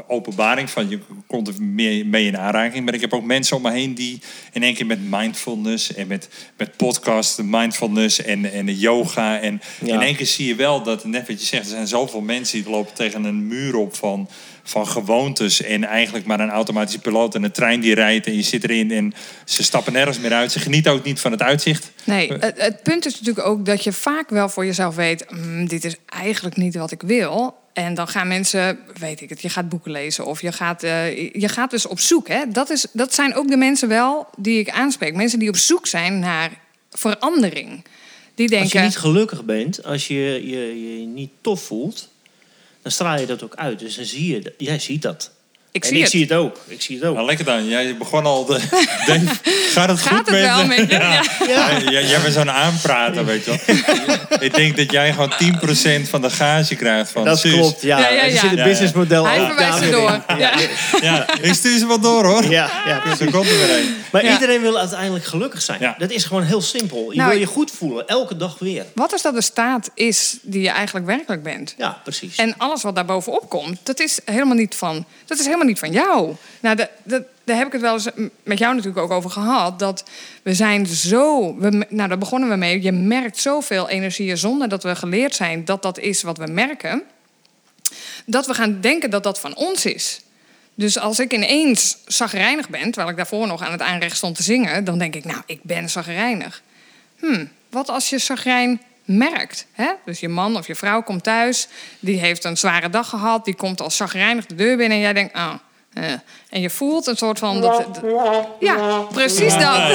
openbaring van je komt er meer mee in aanraking. Maar ik heb ook mensen om me heen die in één keer met mindfulness en met, met podcast, mindfulness en, en de yoga. En Ja. in één keer zie je wel dat, net wat je zegt, er zijn zoveel mensen die lopen tegen een muur op van, van gewoontes en eigenlijk maar een automatische piloot en een trein die rijdt en je zit erin en ze stappen nergens meer uit. Ze genieten ook niet van het uitzicht. Nee, het, het punt is natuurlijk ook dat je vaak wel voor jezelf weet: "Mm, dit is eigenlijk niet wat ik wil. En dan gaan mensen, weet ik het, je gaat boeken lezen of je gaat, eh, je gaat dus op zoek. Hè? Dat, is, dat zijn ook de mensen wel die ik aanspreek. Mensen die op zoek zijn naar verandering. Die denken, Als je niet gelukkig bent, als je je, je niet tof voelt, dan straal je dat ook uit. Dus dan zie je, jij ziet dat. Ik en zie ik het. zie het ook. Ik zie het ook. Nou, lekker dan. Jij begon al. De, (laughs) Dave, gaat het Gaat goed het wel met je? Ja. Ja. Ja, jij, jij bent zo'n aanprater, weet je wel. (laughs) Ik denk dat jij gewoon 10% van de gage krijgt van dat klopt, ja. Ja, ja, ja. zit ja. businessmodel Hij ook verwijst er door. in. Ja. Ja, ik stuur ze wel door hoor. Ja, ja, precies. Er komt er weer een. Maar Ja. iedereen wil uiteindelijk gelukkig zijn. Ja. Dat is gewoon heel simpel. Je Nou, wil je goed voelen, elke dag weer. Wat is dat de staat is die je eigenlijk werkelijk bent? Ja, precies. En alles wat daar bovenop komt, dat is helemaal niet van, dat is helemaal niet van jou. Nou, de, daar heb ik het wel eens met jou natuurlijk ook over gehad. Dat we zijn zo. We, nou, daar begonnen we mee. Je merkt zoveel energieën zonder dat we geleerd zijn dat dat is wat we merken. Dat we gaan denken dat dat van ons is. Dus als ik ineens zagrijnig ben, terwijl ik daarvoor nog aan het aanrecht stond te zingen, dan denk ik, nou, ik ben zagrijnig. Hm, wat als je zagrijn merkt? Hè? Dus je man of je vrouw komt thuis, die heeft een zware dag gehad, die komt als zagrijnig de deur binnen en jij denkt, ah. eh. En je voelt een soort van. Dat, dat- ja, precies dat.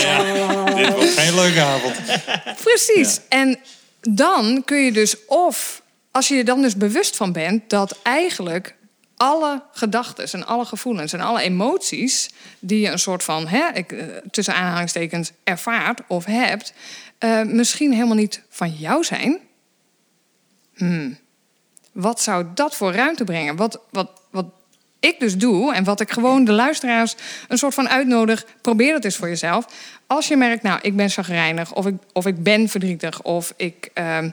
Dit wordt geen leuke avond. Precies. En dan kun je dus of, als je je dan dus bewust van bent dat eigenlijk alle gedachten en alle gevoelens en alle emoties die je een soort van, hè, ik, eh, tussen aanhalingstekens, ervaart of hebt, eh, misschien helemaal niet van jou zijn. Hmm. Wat zou dat voor ruimte brengen? Wat, wat, wat ik dus doe en wat ik gewoon de luisteraars een soort van uitnodig, probeer het eens voor jezelf. Als je merkt, nou, ik ben chagrijnig of ik, of ik ben verdrietig of ik, ehm,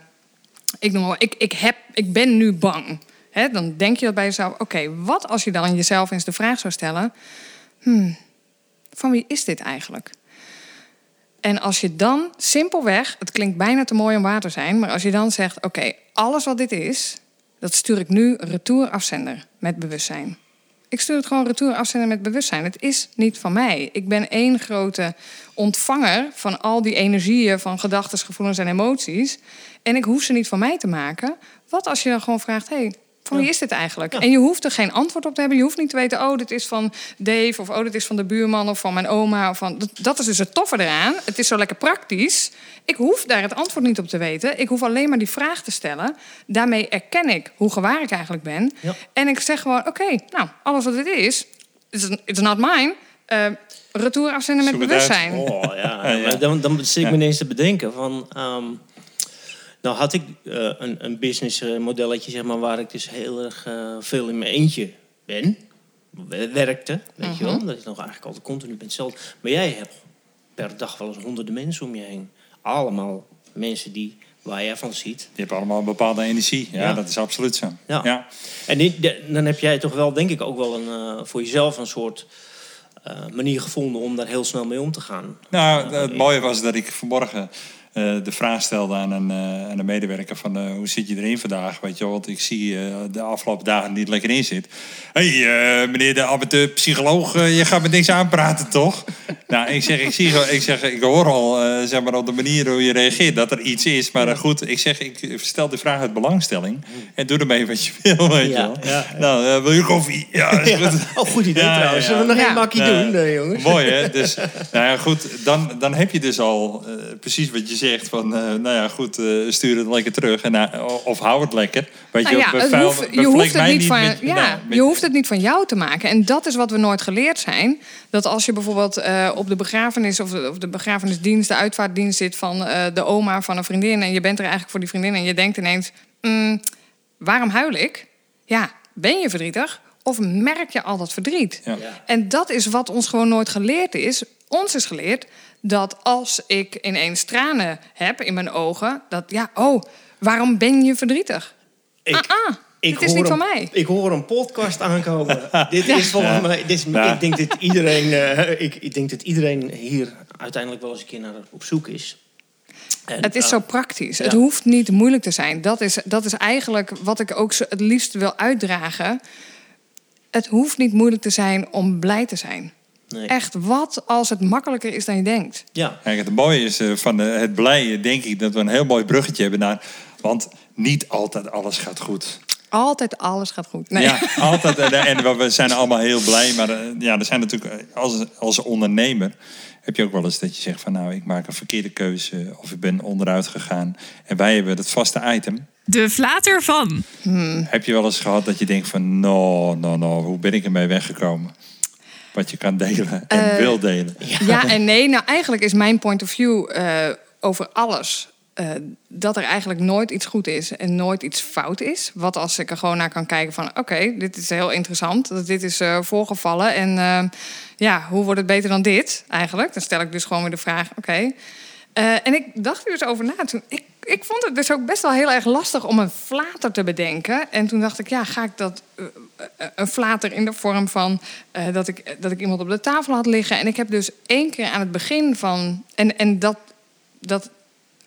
ik, noem maar, ik, ik, heb, ik ben nu bang. Dan denk je dat bij jezelf, oké, wat als je dan jezelf eens de vraag zou stellen, hmm, van wie is dit eigenlijk? En als je dan simpelweg, het klinkt bijna te mooi om waar te zijn, maar als je dan zegt: Oké, alles wat dit is, dat stuur ik nu retour afzender met bewustzijn. Ik stuur het gewoon retour afzender met bewustzijn. Het is niet van mij. Ik ben één grote ontvanger van al die energieën van gedachten, gevoelens en emoties. En ik hoef ze niet van mij te maken. Wat als je dan gewoon vraagt: hey, van wie is dit eigenlijk? En je hoeft er geen antwoord op te hebben. Je hoeft niet te weten, oh, dit is van Dave... of oh, dit is van de buurman of van mijn oma. Of van... dat, dat is dus het toffe eraan. Het is zo lekker praktisch. Ik hoef daar het antwoord niet op te weten. Ik hoef alleen maar die vraag te stellen. Daarmee erken ik hoe gewaar ik eigenlijk ben. Ja. En ik zeg gewoon, oké, nou, alles wat dit is... It's, it's not mine. Eh, retour afzenden met bewustzijn. Oh (laughs) ja, dan, dan zit ik me ineens te bedenken van... ehm, nou had ik eh, een, een business eh, modelletje, zeg maar, waar ik dus heel erg eh, veel in mijn eentje ben. We- Werkte, weet je wel. Dat je nog eigenlijk altijd continu bent zelf. Maar jij hebt per dag wel eens honderden mensen om je heen. Allemaal mensen die, waar jij van ziet. Die hebben allemaal een bepaalde energie. Ja, Ja. dat is absoluut zo. Ja. Ja. En die- de- dan heb jij toch wel, denk ik, ook wel een, eh, voor jezelf een soort eh, manier gevonden om daar heel snel mee om te gaan. Nou, het mooie was dat ik vanmorgen de vraag stelde aan een, eh, aan een medewerker van eh, hoe zit je erin vandaag? Weet je wel, want ik zie eh, de afgelopen dagen niet lekker in zit. Hé, hey, eh, meneer de amateur-psycholoog, eh, je gaat me niks aanpraten, toch? (laughs) nou, ik zeg, ik, zie, ik zeg, ik hoor al, eh, zeg maar, op de manier hoe je reageert dat er iets is. Maar eh, goed, ik zeg, ik stel de vraag uit belangstelling en doe ermee wat je wil, weet Ja, je wel. ja, ja. Nou, eh, wil je koffie? Ja, is goed. Oh, goed idee Ja, trouwens. ja, Zullen we nog een makkie Nee. doen, eh, jongens? Mooi, hè? Dus, nou ja, goed, dan, dan heb je dus al eh, precies wat je zegt. Van, eh, nou ja, goed, eh, stuur het lekker terug. En, nou, of hou het lekker. Weet Nou je, ja, het bevuil- hoeft- je, hoeft het niet van, met- ja, nou, met- je hoeft het niet van jou te maken. En dat is wat we nooit geleerd zijn. Dat als je bijvoorbeeld eh, op de begrafenis of de, of de begrafenisdienst, de uitvaartdienst zit van eh, de oma van een vriendin. En je bent er eigenlijk voor die vriendin. En je denkt ineens: mm, waarom huil ik? Ja, ben je verdrietig? Of merk je al dat verdriet? Ja. Ja. En dat is wat ons gewoon nooit geleerd is. Ons is geleerd dat als ik ineens tranen heb in mijn ogen, dat ja, oh, waarom ben je verdrietig? Ik, ah, ah, dit is niet een- van mij. Ik hoor een podcast aankomen. (laughs) dit is volgens mij... Dit is, Ja. Ik, denk dat iedereen, eh, ik, ik denk dat iedereen hier uiteindelijk wel eens een keer naar op zoek is. En, Het is eh, zo praktisch. Het hoeft niet moeilijk te zijn. Dat is, dat is eigenlijk wat ik ook zo het liefst wil uitdragen. het hoeft niet moeilijk te zijn om blij te zijn. Nee. Echt, wat als het makkelijker is dan je denkt? Ja. Kijk, het mooie is eh, van eh, het blije, denk ik dat we een heel mooi bruggetje hebben naar. Want niet altijd alles gaat goed. Altijd alles gaat goed. Nee. Ja, altijd. En, en we zijn allemaal heel blij. Maar eh, ja, er zijn natuurlijk, eh, als, als ondernemer heb je ook wel eens dat je zegt van nou, ik maak een verkeerde keuze of ik ben onderuit gegaan. En wij hebben het vaste item. De flater van. Heb je wel eens gehad dat je denkt van no, no, no, hoe ben ik ermee weggekomen? Wat je kan delen en Eh, wil delen. Ja en nee. Nou, eigenlijk is mijn point of view eh, over alles... eh, dat er eigenlijk nooit iets goed is en nooit iets fout is. Wat als ik er gewoon naar kan kijken van... oké, dit is heel interessant, dat dit is voorgevallen. En ja, hoe wordt het beter dan dit eigenlijk? Dan stel ik dus gewoon weer de vraag, oké. Eh, en ik dacht er dus over na. Toen, ik, ik vond het dus ook best wel heel erg lastig om een flater te bedenken. En toen dacht ik, ja, ga ik dat... eh, eh, een flater in de vorm van dat, ik, dat ik iemand op de tafel had liggen. En ik heb dus één keer aan het begin van... En, en dat, dat...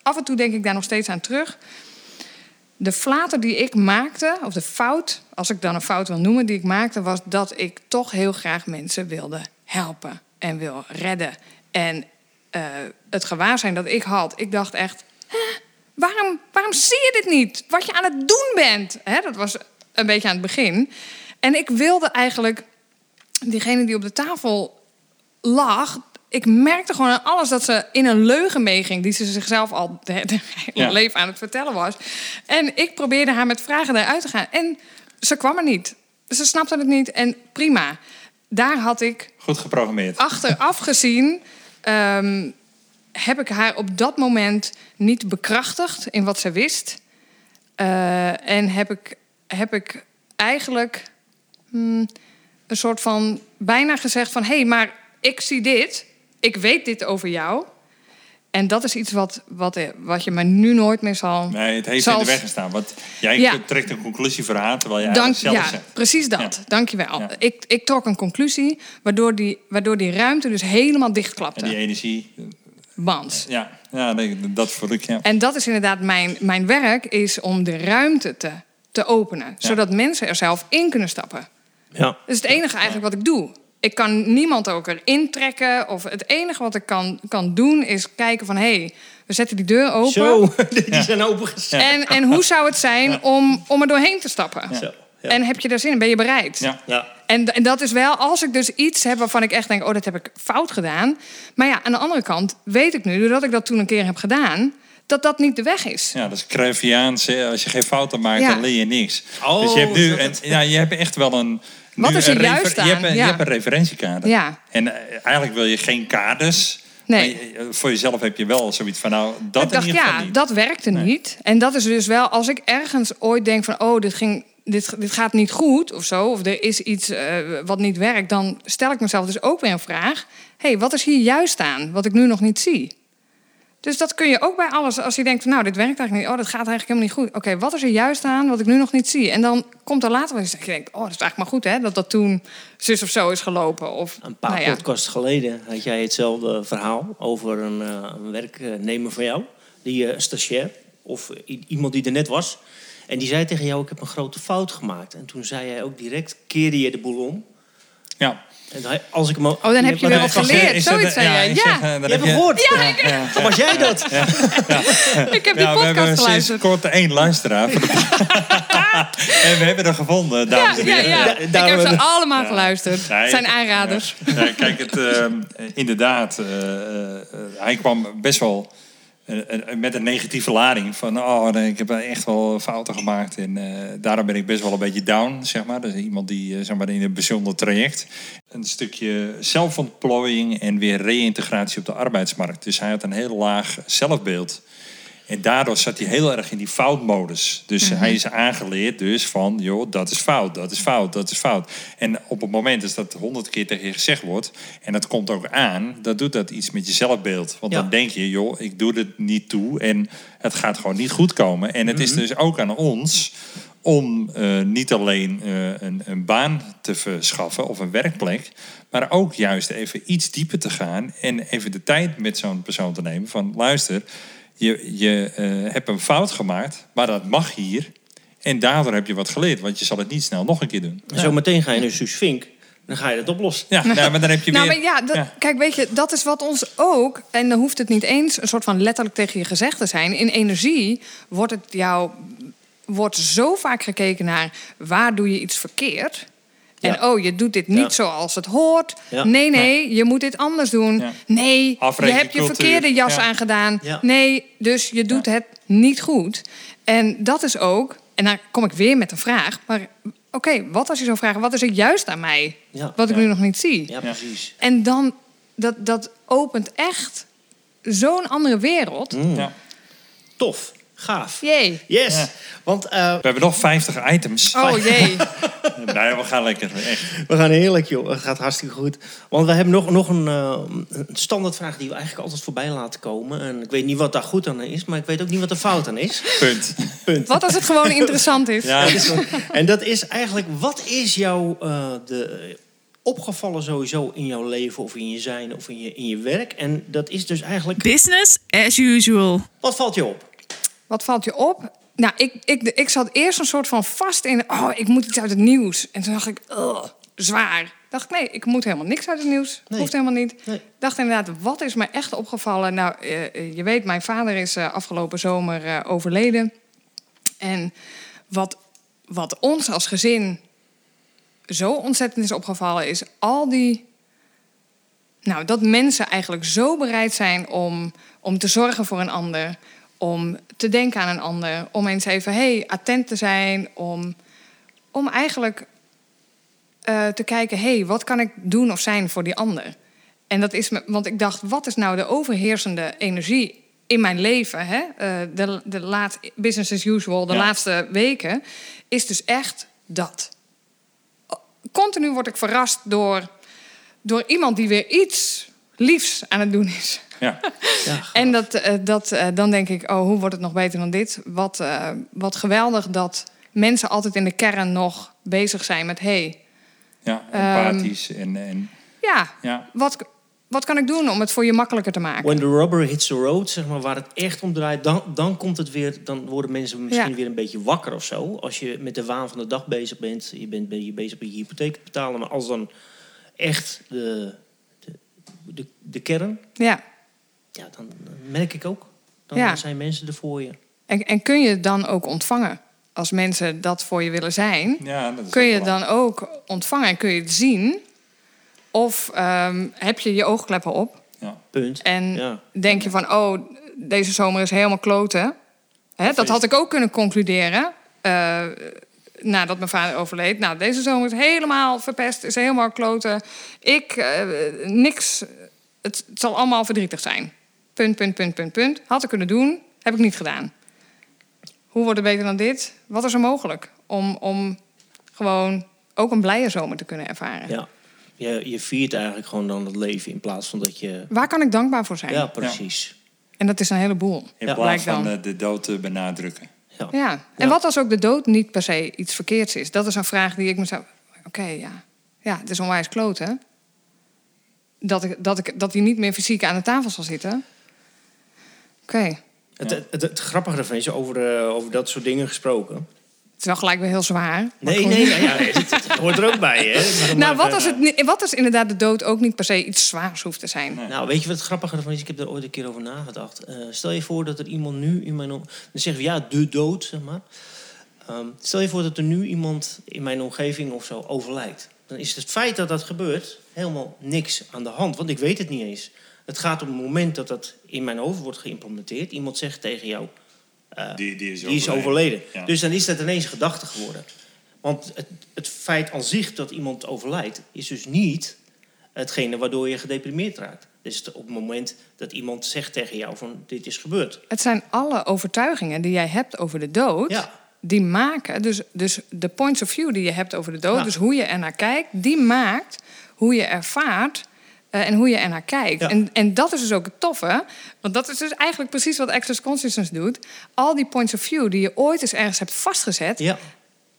Af en toe denk ik daar nog steeds aan terug. De flater die ik maakte, of de fout... Als ik dan een fout wil noemen die ik maakte... was dat ik toch heel graag mensen wilde helpen. En wil redden. En eh, het gewaarzijn dat ik had... Ik dacht echt... "Hè, waarom, waarom zie je dit niet? Wat je aan het doen bent. Hè, dat was een beetje aan het begin. En ik wilde eigenlijk diegene die op de tafel lag. Ik merkte gewoon aan alles dat ze in een leugen meeging. die ze zichzelf al de, de Ja. leven aan het vertellen was. En ik probeerde haar met vragen eruit te gaan. En ze kwam er niet. Ze snapte het niet. En prima. Daar had ik Goed geprogrammeerd. achteraf gezien ehm, heb ik haar op dat moment niet bekrachtigd in wat ze wist. Eh, en heb ik, heb ik eigenlijk hmm, een soort van bijna gezegd van... hé, hey, maar ik zie dit, ik weet dit over jou. En dat is iets wat, wat, wat je me nu nooit meer zal... Nee, het heeft Zoals- in de weg gestaan. Want jij Ja. trekt een conclusie voor haar, terwijl jij Dank, eigenlijk zelf ja, zegt. precies dat. Ja. Dankjewel. Ja. Ik, ik trok een conclusie waardoor die, waardoor die ruimte dus helemaal En dichtklapte. die energie, Want ja, ja dat voel ik. Ja. En dat is inderdaad mijn, mijn werk, is om de ruimte te, te openen. Zodat mensen er zelf in kunnen stappen. Ja. Dat is het enige eigenlijk wat ik doe. Ik kan niemand ook erin trekken. Of het enige wat ik kan, kan doen is kijken van... hé, hey, we zetten die deur open. Zo, (laughs) die zijn opengezet. En, en hoe zou het zijn om, om er doorheen te stappen? Zo. Ja. En heb je daar zin in? Ben je bereid? Ja. ja. En, en dat is wel, als ik dus iets heb waarvan ik echt denk... oh, dat heb ik fout gedaan. Maar ja, aan de andere kant weet ik nu... doordat ik dat toen een keer heb gedaan... dat dat niet de weg is. Ja, dat is Cruyffiaans. hè. Als je geen fouten maakt, Ja. dan leer je niks. Oh, dus je hebt nu, en, het? ja, je hebt echt wel een. Wat nu is er een juist refer- je, hebt aan? een, je Ja. hebt een referentiekader. Ja. En eh, eigenlijk wil je geen kaders. Nee. Maar je- voor jezelf heb je wel zoiets van, nou, dat ik dacht, in ieder geval ja, niet. dat werkte Nee. niet. En dat is dus wel, als ik ergens ooit denk van... oh, dit, ging, dit, dit gaat niet goed of zo... of er is iets eh, wat niet werkt... dan stel ik mezelf dus ook weer een vraag. Hé, hey, wat is hier juist aan, wat ik nu nog niet zie? Dus dat kun je ook bij alles. Als je denkt, nou, dit werkt eigenlijk niet. Oh, dat gaat eigenlijk helemaal niet goed. Oké, wat is er juist aan wat ik nu nog niet zie? En dan komt er later wel eens dat je denkt... oh, dat is eigenlijk maar goed, hè, dat dat toen zus of zo is gelopen. Of, Een paar nou ja. podcasts geleden had jij hetzelfde verhaal over een, eh, een werknemer van jou, die eh, stagiair of iemand die er net was. En die zei tegen jou: Ik heb een grote fout gemaakt. En toen zei jij ook direct: keerde je de boel om. Ja. Als ik hem oh, dan heb je weer wat geleerd. Zoiets zei jij. Ja. zeg, eh, Je heb hebt het gehoord. Ja. Dan was jij dat. Ik heb die we podcast sinds geluisterd. kort één luisteraar. (laughs) En we hebben er gevonden, Ja, dames en heren. ja. Ja, Ik heb ze allemaal geluisterd. Het zijn aanraders. Ja, kijk, het, ehm, inderdaad, eh, eh, hij kwam best wel met een negatieve lading. Van, oh, ik heb echt wel fouten gemaakt. En eh, daarom ben ik best wel een beetje down, zeg maar. Dus iemand die, eh, zeg maar, in een bijzonder traject. Een stukje zelfontplooiing en weer reïntegratie op de arbeidsmarkt. Dus hij had een heel laag zelfbeeld. En daardoor zat hij heel erg in die foutmodus. Dus hij is aangeleerd dus van, joh, dat is fout, dat is fout, dat is fout. En op het moment dat dat honderd keer tegen je gezegd wordt... en dat komt ook aan, dan doet dat iets met je zelfbeeld. Want Ja. dan denk je, joh, ik doe het niet toe en het gaat gewoon niet goed komen. En het is dus ook aan ons om eh, niet alleen eh, een, een baan te verschaffen of een werkplek... maar ook juist even iets dieper te gaan... en even de tijd met zo'n persoon te nemen van... luister, je, je eh, hebt een fout gemaakt, maar dat mag hier. En daardoor heb je wat geleerd, want je zal het niet snel nog een keer doen. En zometeen ga je naar Suus Vink. Dan ga je dat oplossen. Ja, nou, maar dan heb je Nou, weer... maar ja, dat, Ja. kijk, weet je, dat is wat ons ook, en dan hoeft het niet eens een soort van letterlijk tegen je gezegd te zijn. In energie wordt het jou, wordt zo vaak gekeken naar waar doe je iets verkeerd. En Ja. oh, je doet dit niet Ja. zoals het hoort. Ja. Nee, nee, je moet dit anders doen. Ja. Nee, je hebt je verkeerde jas Ja. aangedaan. Ja. Nee, dus je doet het niet goed. En dat is ook, en dan kom ik weer met een vraag. Maar oké, wat als je zou vragen, wat is er juist aan mij? Ja. Wat ik Ja. nu nog niet zie? Ja, precies. En dan, dat, dat opent echt zo'n andere wereld. Ja. Tof. Gaaf. Jee. Yes. Ja. Want eh, We hebben nog 50 items. Oh jee. (laughs) Nee, we gaan lekker. Echt. we gaan heerlijk, joh. Het gaat hartstikke goed. Want we hebben nog, nog een, eh, een standaardvraag die we eigenlijk altijd voorbij laten komen. En ik weet niet wat daar goed aan is, maar ik weet ook niet wat er fout aan is. Punt. Punt. Wat als het gewoon (laughs) interessant is? Ja, Dat is wel- en dat is eigenlijk, wat is jou eh, de, opgevallen sowieso in jouw leven of in je zijn of in je, in je werk? En dat is dus eigenlijk, Business as usual. wat valt je op? Wat valt je op? Nou, ik, ik, ik zat eerst een soort van vast in... Oh, ik moet iets uit het nieuws. En toen dacht ik, ugh, zwaar. Dacht ik, nee, ik moet helemaal niks uit het nieuws. Nee. Hoeft helemaal niet. Nee. Dacht inderdaad, wat is me echt opgevallen? Nou, eh, je weet, mijn vader is eh, afgelopen zomer eh, overleden. En wat, wat ons als gezin zo ontzettend is opgevallen... is al die... Nou, dat mensen eigenlijk zo bereid zijn om, om te zorgen voor een ander... om te denken aan een ander... om eens even hey, attent te zijn... om, om eigenlijk eh, te kijken... hey, wat kan ik doen of zijn voor die ander? En dat is me, want ik dacht, wat is nou de overheersende energie in mijn leven? Hè? Eh, de, de laat, business as usual, de Ja. laatste weken, is dus echt dat. Continu word ik verrast door, door iemand die weer iets liefs aan het doen is. Ja. Ja, (laughs) En dat, eh, dat, eh, dan denk ik, oh, hoe wordt het nog beter dan dit? Wat, eh, wat geweldig dat mensen altijd in de kern nog bezig zijn met... hey, ja Ehm, empathisch. En, en, ja, ja. wat, wat kan ik doen om het voor je makkelijker te maken? When the rubber hits the road, zeg maar, waar het echt om draait, dan, dan komt het weer, dan worden mensen misschien Ja. weer een beetje wakker of zo. Als je met de waan van de dag bezig bent, je bent ben je bezig met je hypotheek te betalen, maar als dan echt de, de, de, de kern, Ja. Ja, dan, merk ik ook. Dan Ja. zijn mensen er voor je. En, en kun je het dan ook ontvangen? Als mensen dat voor je willen zijn, ja, dat is kun je dan ook ontvangen en kun je het zien? Of ehm, heb je je oogkleppen op Ja. Punt. en Ja. denk je van, oh, deze zomer is helemaal kloten? Hè, dat had ik ook kunnen concluderen eh, nadat mijn vader overleed. Nou, deze zomer is helemaal verpest, is helemaal kloten. Ik, eh, niks, het, het zal allemaal verdrietig zijn. Punt, punt, punt, punt, punt. Had ik kunnen doen, heb ik niet gedaan. Hoe wordt het beter dan dit? Wat is er mogelijk om, om gewoon ook een blije zomer te kunnen ervaren? Ja. Je, je viert eigenlijk gewoon dan het leven in plaats van dat je... Waar kan ik dankbaar voor zijn? Ja, precies. En dat is een heleboel. In Ja. plaats van dan. eh, de dood te benadrukken. Ja. Ja. En Ja. wat als ook de dood niet per se iets verkeerds is? Dat is een vraag die ik mezelf... Oké, ja. Ja, het is onwijs kloten. Dat, ik, dat, ik, dat hij niet meer fysiek aan de tafel zal zitten. Oké. Het, het, het, het grappige ervan is, over, eh, over dat soort dingen gesproken... Het is wel gelijk weer heel zwaar. Nee, goed. nee, nou ja, het, het hoort er ook bij, hè. Nou, wat als, het, wat als inderdaad de dood ook niet per se iets zwaars hoeft te zijn? Nee. Nou, weet je wat het grappige ervan is? Ik heb er ooit een keer over nagedacht. Eh, stel je voor dat er iemand nu in mijn... om- Dan zeggen we, ja, de dood, zeg maar. Ehm, stel je voor dat er nu iemand in mijn omgeving of zo overlijdt. Dan is het feit dat dat gebeurt helemaal niks aan de hand. Want ik weet het niet eens. Het gaat om het moment dat dat in mijn hoofd wordt geïmplementeerd. Iemand zegt tegen jou, eh, Die, die is die is overleden. Ja. Dus dan is dat ineens een gedachte geworden. Want het, het feit aan zich dat iemand overlijdt, is dus niet hetgene waardoor je gedeprimeerd raakt. Dus op het moment dat iemand zegt tegen jou van dit is gebeurd. Het zijn alle overtuigingen die jij hebt over de dood... Ja, die maken, dus, dus de points of view die je hebt over de dood, Ja. dus hoe je er naar kijkt, die maakt hoe je ervaart en hoe je er naar kijkt. Ja. En, en dat is dus ook het toffe, want dat is dus eigenlijk precies wat Access Consciousness doet. Al die points of view die je ooit eens ergens hebt vastgezet, ja,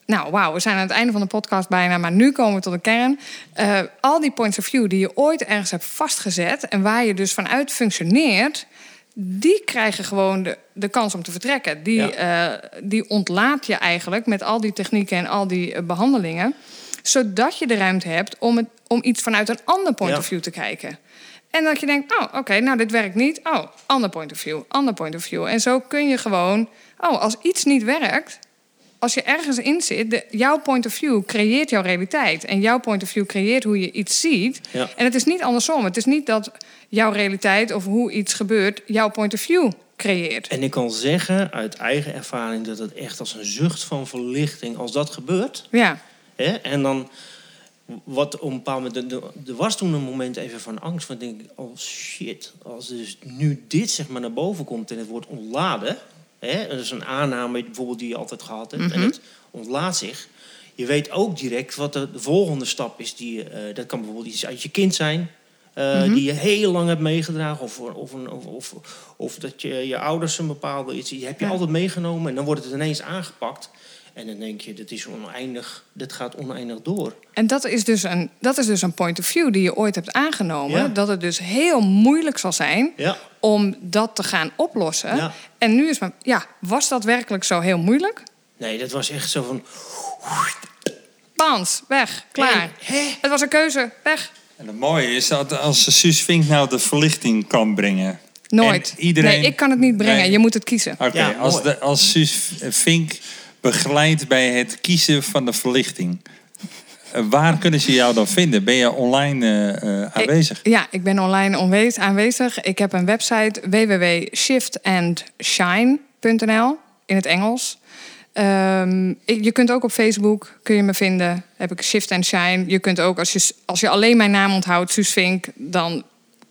nou, wauw, we zijn aan het einde van de podcast bijna, maar nu komen we tot de kern. Eh, al die points of view die je ooit ergens hebt vastgezet en waar je dus vanuit functioneert, die krijgen gewoon de, de kans om te vertrekken. Die, eh, die ontlaat je eigenlijk met al die technieken en al die eh, behandelingen. Zodat je de ruimte hebt om, het, om iets vanuit een ander point Ja. of view te kijken. En dat je denkt, oh, oké, nou, dit werkt niet. Oh, ander point of view, ander point of view. En zo kun je gewoon, oh, als iets niet werkt... Als je ergens in zit, de, jouw point of view creëert jouw realiteit. En jouw point of view creëert hoe je iets ziet. Ja. En het is niet andersom. Het is niet dat jouw realiteit of hoe iets gebeurt jouw point of view creëert. En ik kan zeggen uit eigen ervaring dat het echt als een zucht van verlichting, als dat gebeurt. Ja, Hè, en dan, wat op een bepaald moment, er- was toen een moment even van angst. Van denk ik, oh shit, als dus nu dit zeg maar naar boven komt en het wordt ontladen. Hè, dat is een aanname bijvoorbeeld die je altijd gehad hebt. En het ontlaat zich. Je weet ook direct wat de, de volgende stap is. Die, eh, dat kan bijvoorbeeld iets uit je kind zijn. eh, Die je heel lang hebt meegedragen. Of, of, een- of, of, of dat je, je ouders een bepaalde iets... Die heb je Ja. altijd meegenomen. En dan wordt het ineens aangepakt. En dan denk je, dit is oneindig. Dit gaat oneindig door. en dat is, dus een, dat is dus een point of view die je ooit hebt aangenomen. Ja. Dat het dus heel moeilijk zal zijn Ja. om dat te gaan oplossen. Ja. En nu is mijn, ja, was dat werkelijk zo heel moeilijk? Nee, dat was echt zo van... Bans, weg, klaar. Het was een keuze, weg. En het mooie is dat als Suus Vink nou de verlichting kan brengen. Nooit. En iedereen... Nee, ik kan het niet brengen. Nee. Je moet het kiezen. Oké, Ja, als, de, als Suus Vink begeleidt bij het kiezen van de verlichting. eh, Waar kunnen ze jou dan vinden? Ben je online eh, eh, aanwezig? Ik- ja, ik ben online onwees- aanwezig. Ik heb een website www.shiftandshine.nl in het Engels. Ehm, ik- je kunt ook op Facebook kun je me vinden. Heb ik Shift and Shine. Je kunt ook als je als je alleen mijn naam onthoudt, Suus Vink, dan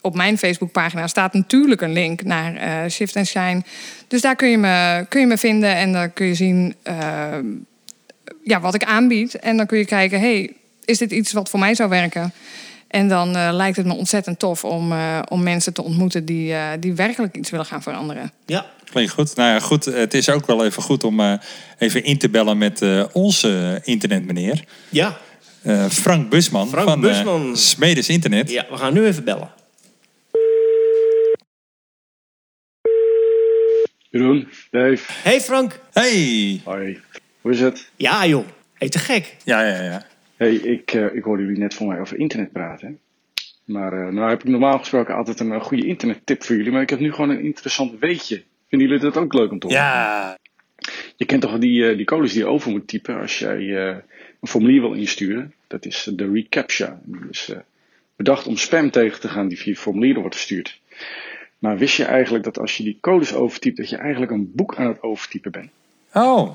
op mijn Facebookpagina staat natuurlijk een link naar eh, Shift and Shine. Dus daar kun je me, kun je me vinden en dan kun je zien ehm, ja, wat ik aanbied. En dan kun je kijken, hey, is dit iets wat voor mij zou werken? En dan eh, lijkt het me ontzettend tof om, eh, om mensen te ontmoeten die, eh, die werkelijk iets willen gaan veranderen. Ja, Klinkt goed. Nou ja, goed. Het is ook wel even goed om eh, even in te bellen met eh, onze internetmeneer. ja. eh, Frank Busman Frank van Busman. eh, Smedes Internet. ja, we gaan nu even bellen. Jeroen, Dave. Hey Frank. Hey! Hoi. Hoe is het? Ja joh, hey, te gek. Ja, ja, ja. Hey, ik, eh, ik hoorde jullie net voor mij over internet praten. Maar eh, nou heb ik normaal gesproken altijd een eh, goede internettip voor jullie. Maar ik heb nu gewoon een interessant weetje. Vinden jullie dat ook leuk om te horen? Ja, Je kent toch die, eh, die codes die je over moet typen als jij eh, een formulier wil insturen. Dat is de reCAPTCHA. Die is eh, bedacht om spam tegen te gaan die via formulieren wordt verstuurd. Maar wist je eigenlijk dat als je die codes overtypt, dat je eigenlijk een boek aan het overtypen bent? Oh,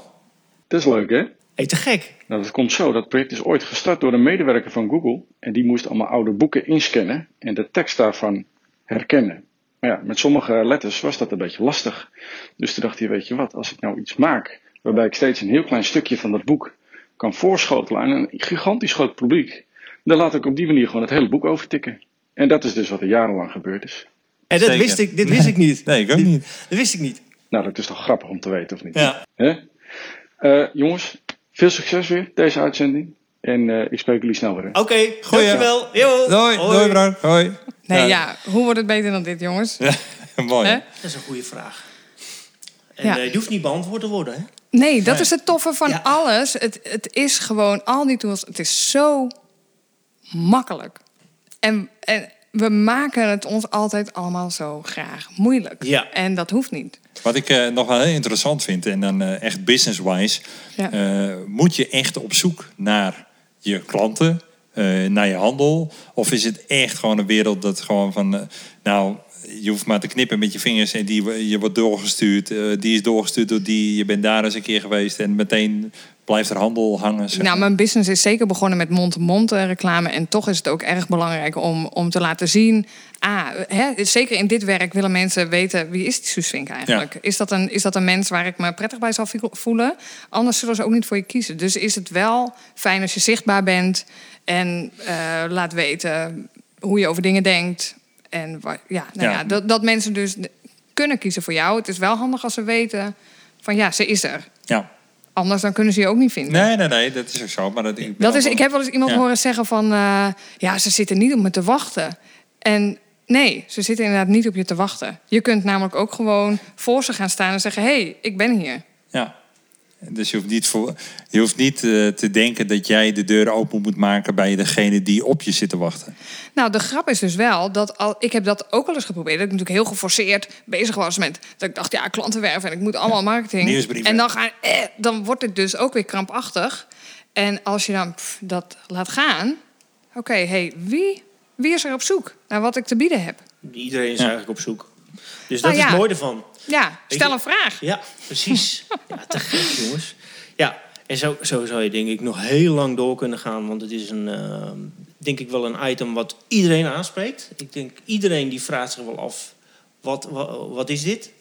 Dat is leuk hè? Hey, te gek. Nou, dat komt zo. Dat project is ooit gestart door een medewerker van Google. En die moest allemaal oude boeken inscannen en de tekst daarvan herkennen. Maar ja, met sommige letters was dat een beetje lastig. Dus toen dacht hij, weet je wat, als ik nou iets maak waarbij ik steeds een heel klein stukje van dat boek kan voorschotelen aan een gigantisch groot publiek, dan laat ik op die manier gewoon het hele boek overtikken. En dat is dus wat er jarenlang gebeurd is. En dat Zeker. wist ik, dit wist ik niet. nee, ik ook niet. Dat wist ik niet. Nou, dat is toch grappig om te weten, of niet? Ja. Hè? Eh, jongens, veel succes weer, deze uitzending. En eh, ik spreek jullie snel weer. Oké, dankjewel. Yo. Doei, Hoi. doei. Hoi. Nee, ja, hoe wordt het beter dan dit, jongens? Ja, (laughs) mooi. Hè? Dat is een goede vraag. En Ja. eh, die hoeft niet beantwoord te worden, hè? Nee, dat is het toffe van Ja. alles. Het, het is gewoon, al die tools, het is zo makkelijk. En, en we maken het ons altijd allemaal zo graag moeilijk. Ja. En dat hoeft niet. Wat ik eh, nog wel heel interessant vind, en dan eh, echt business-wise, Ja. eh, moet je echt op zoek naar je klanten, naar je handel? Of is het echt gewoon een wereld dat gewoon van, nou, je hoeft maar te knippen met je vingers en die, je wordt doorgestuurd, die is doorgestuurd door die, je bent daar eens een keer geweest en meteen blijft er handel hangen. zeg Nou, mijn business is zeker begonnen met mond-to-mond eh, reclame. En toch is het ook erg belangrijk om, om te laten zien. Ah, hè, zeker in dit werk willen mensen weten wie is die eigenlijk. Is, dat een, is dat een mens waar ik me prettig bij zal voelen? Anders zullen ze ook niet voor je kiezen. Dus is het wel fijn als je zichtbaar bent en eh, laat weten hoe je over dingen denkt. En ja, nou Ja. ja. dat, dat mensen dus kunnen kiezen voor jou. Het is wel handig als ze weten van ja, ze is er. Ja. Anders dan kunnen ze je ook niet vinden. Nee, nee, nee, dat is ook zo. Maar dat, ik, Dat is, ik heb wel eens iemand Ja. horen zeggen van... eh, ja, ze zitten niet op me te wachten. En Nee, ze zitten inderdaad niet op je te wachten. Je kunt namelijk ook gewoon voor ze gaan staan en zeggen: hé, hey, ik ben hier. Ja. Dus je hoeft niet, voor, je hoeft niet eh, te denken dat jij de deur open moet maken bij degene die op je zit te wachten. Nou, de grap is dus wel dat al, ik heb dat ook wel eens geprobeerd. Dat ik natuurlijk heel geforceerd bezig was met dat ik dacht, ja, klantenwerven en ik moet allemaal marketing. Nieuwsbrieven. En dan, ga, eh, dan wordt het dus ook weer krampachtig. En als je dan pff, dat laat gaan, oké, hey, wie, wie is er op zoek naar wat ik te bieden heb? Iedereen is Ja. eigenlijk op zoek. Dus Nou dat is het mooie ervan. Ja, stel je- een vraag. Ja, precies. ja, te gek, (laughs) jongens. Ja, en zo, zo zou je denk ik nog heel lang door kunnen gaan. Want het is een, eh, denk ik wel een item wat iedereen aanspreekt. Ik denk iedereen die vraagt zich wel af, wat, wat, wat is dit?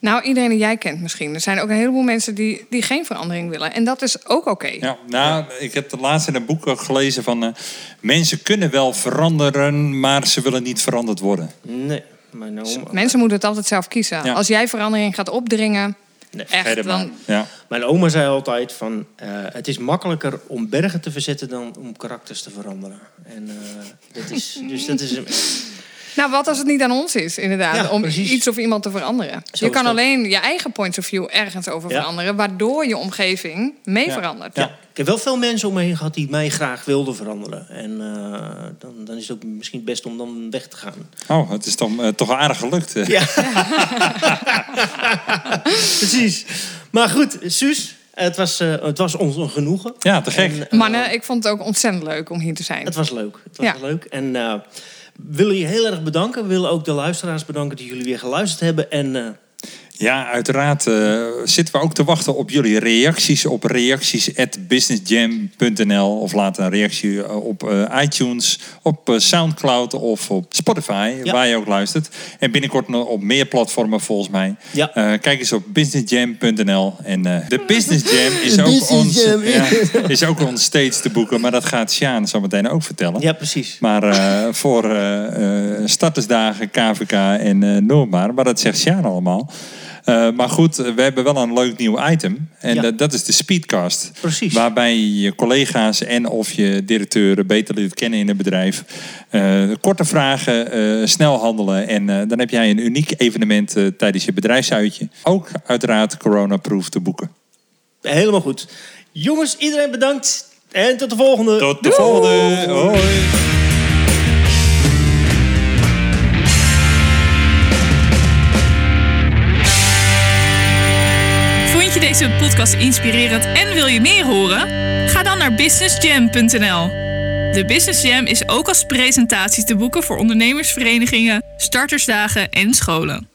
Nou, iedereen die jij kent misschien. Er zijn ook een heleboel mensen die, die geen verandering willen. En dat is ook oké. Ja, nou, ik heb de laatste in een boek gelezen van... eh, mensen kunnen wel veranderen, maar ze willen niet veranderd worden. Nee, maar nou... Mensen moeten het altijd zelf kiezen. Ja. Als jij verandering gaat opdringen, Nee. Echt, maar. dan... Ja. Mijn oma zei altijd van, eh, het is makkelijker om bergen te verzetten dan om karakters te veranderen. En eh, dat is, dus dat is. Nou, wat als het niet aan ons is, inderdaad, Ja, om precies. iets of iemand te veranderen. Zo je kan alleen je eigen points of view ergens over Ja. veranderen, waardoor je omgeving mee Ja. verandert. Ja. Ik heb wel veel mensen om me heen gehad die mij graag wilden veranderen. En eh, dan, dan is het ook misschien het best om dan weg te gaan. Oh, het is toch, eh, toch aardig gelukt. Ja. (laughs) (laughs) Precies. Maar goed, Suus, het was, eh, het was ons een genoegen. Ja, te gek. En, Mannen, ik vond het ook ontzettend leuk om hier te zijn. Het was leuk. Het was Ja. leuk. En willen je heel erg bedanken. We willen ook de luisteraars bedanken die jullie weer geluisterd hebben. En eh, Ja, uiteraard eh, zitten we ook te wachten op jullie reacties op reacties@businessjam.nl of laat een reactie eh, op eh, iTunes, op SoundCloud of op Spotify, Ja. waar je ook luistert. En binnenkort nog op meer platformen volgens mij. Ja. Kijk eens op businessjam.nl en de (laughs) Business Jam is ook, Business ons, Jam. ja, is ook (laughs) ons steeds te boeken, maar dat gaat Sjaan zo meteen ook vertellen. ja, precies. Maar voor startersdagen, KVK en eh noem maar. Maar dat zegt Sjaan allemaal. Eh, maar goed, eh, we hebben wel een leuk nieuw item. En Ja. dat- dat is de Speedcast. Precies. Waarbij je collega's en of je directeuren beter leert kennen in het bedrijf. Eh, korte vragen, eh, snel handelen. En eh, dan heb jij een uniek evenement eh, tijdens je bedrijfsuitje. Ook uiteraard corona-proof te boeken. Helemaal goed. Jongens, iedereen bedankt. En tot de volgende. Tot de volgende. Hoi. Deze podcast inspirerend en wil je meer horen? Ga dan naar businessjam.nl. De Business Jam is ook als presentatie te boeken voor ondernemersverenigingen, startersdagen en scholen.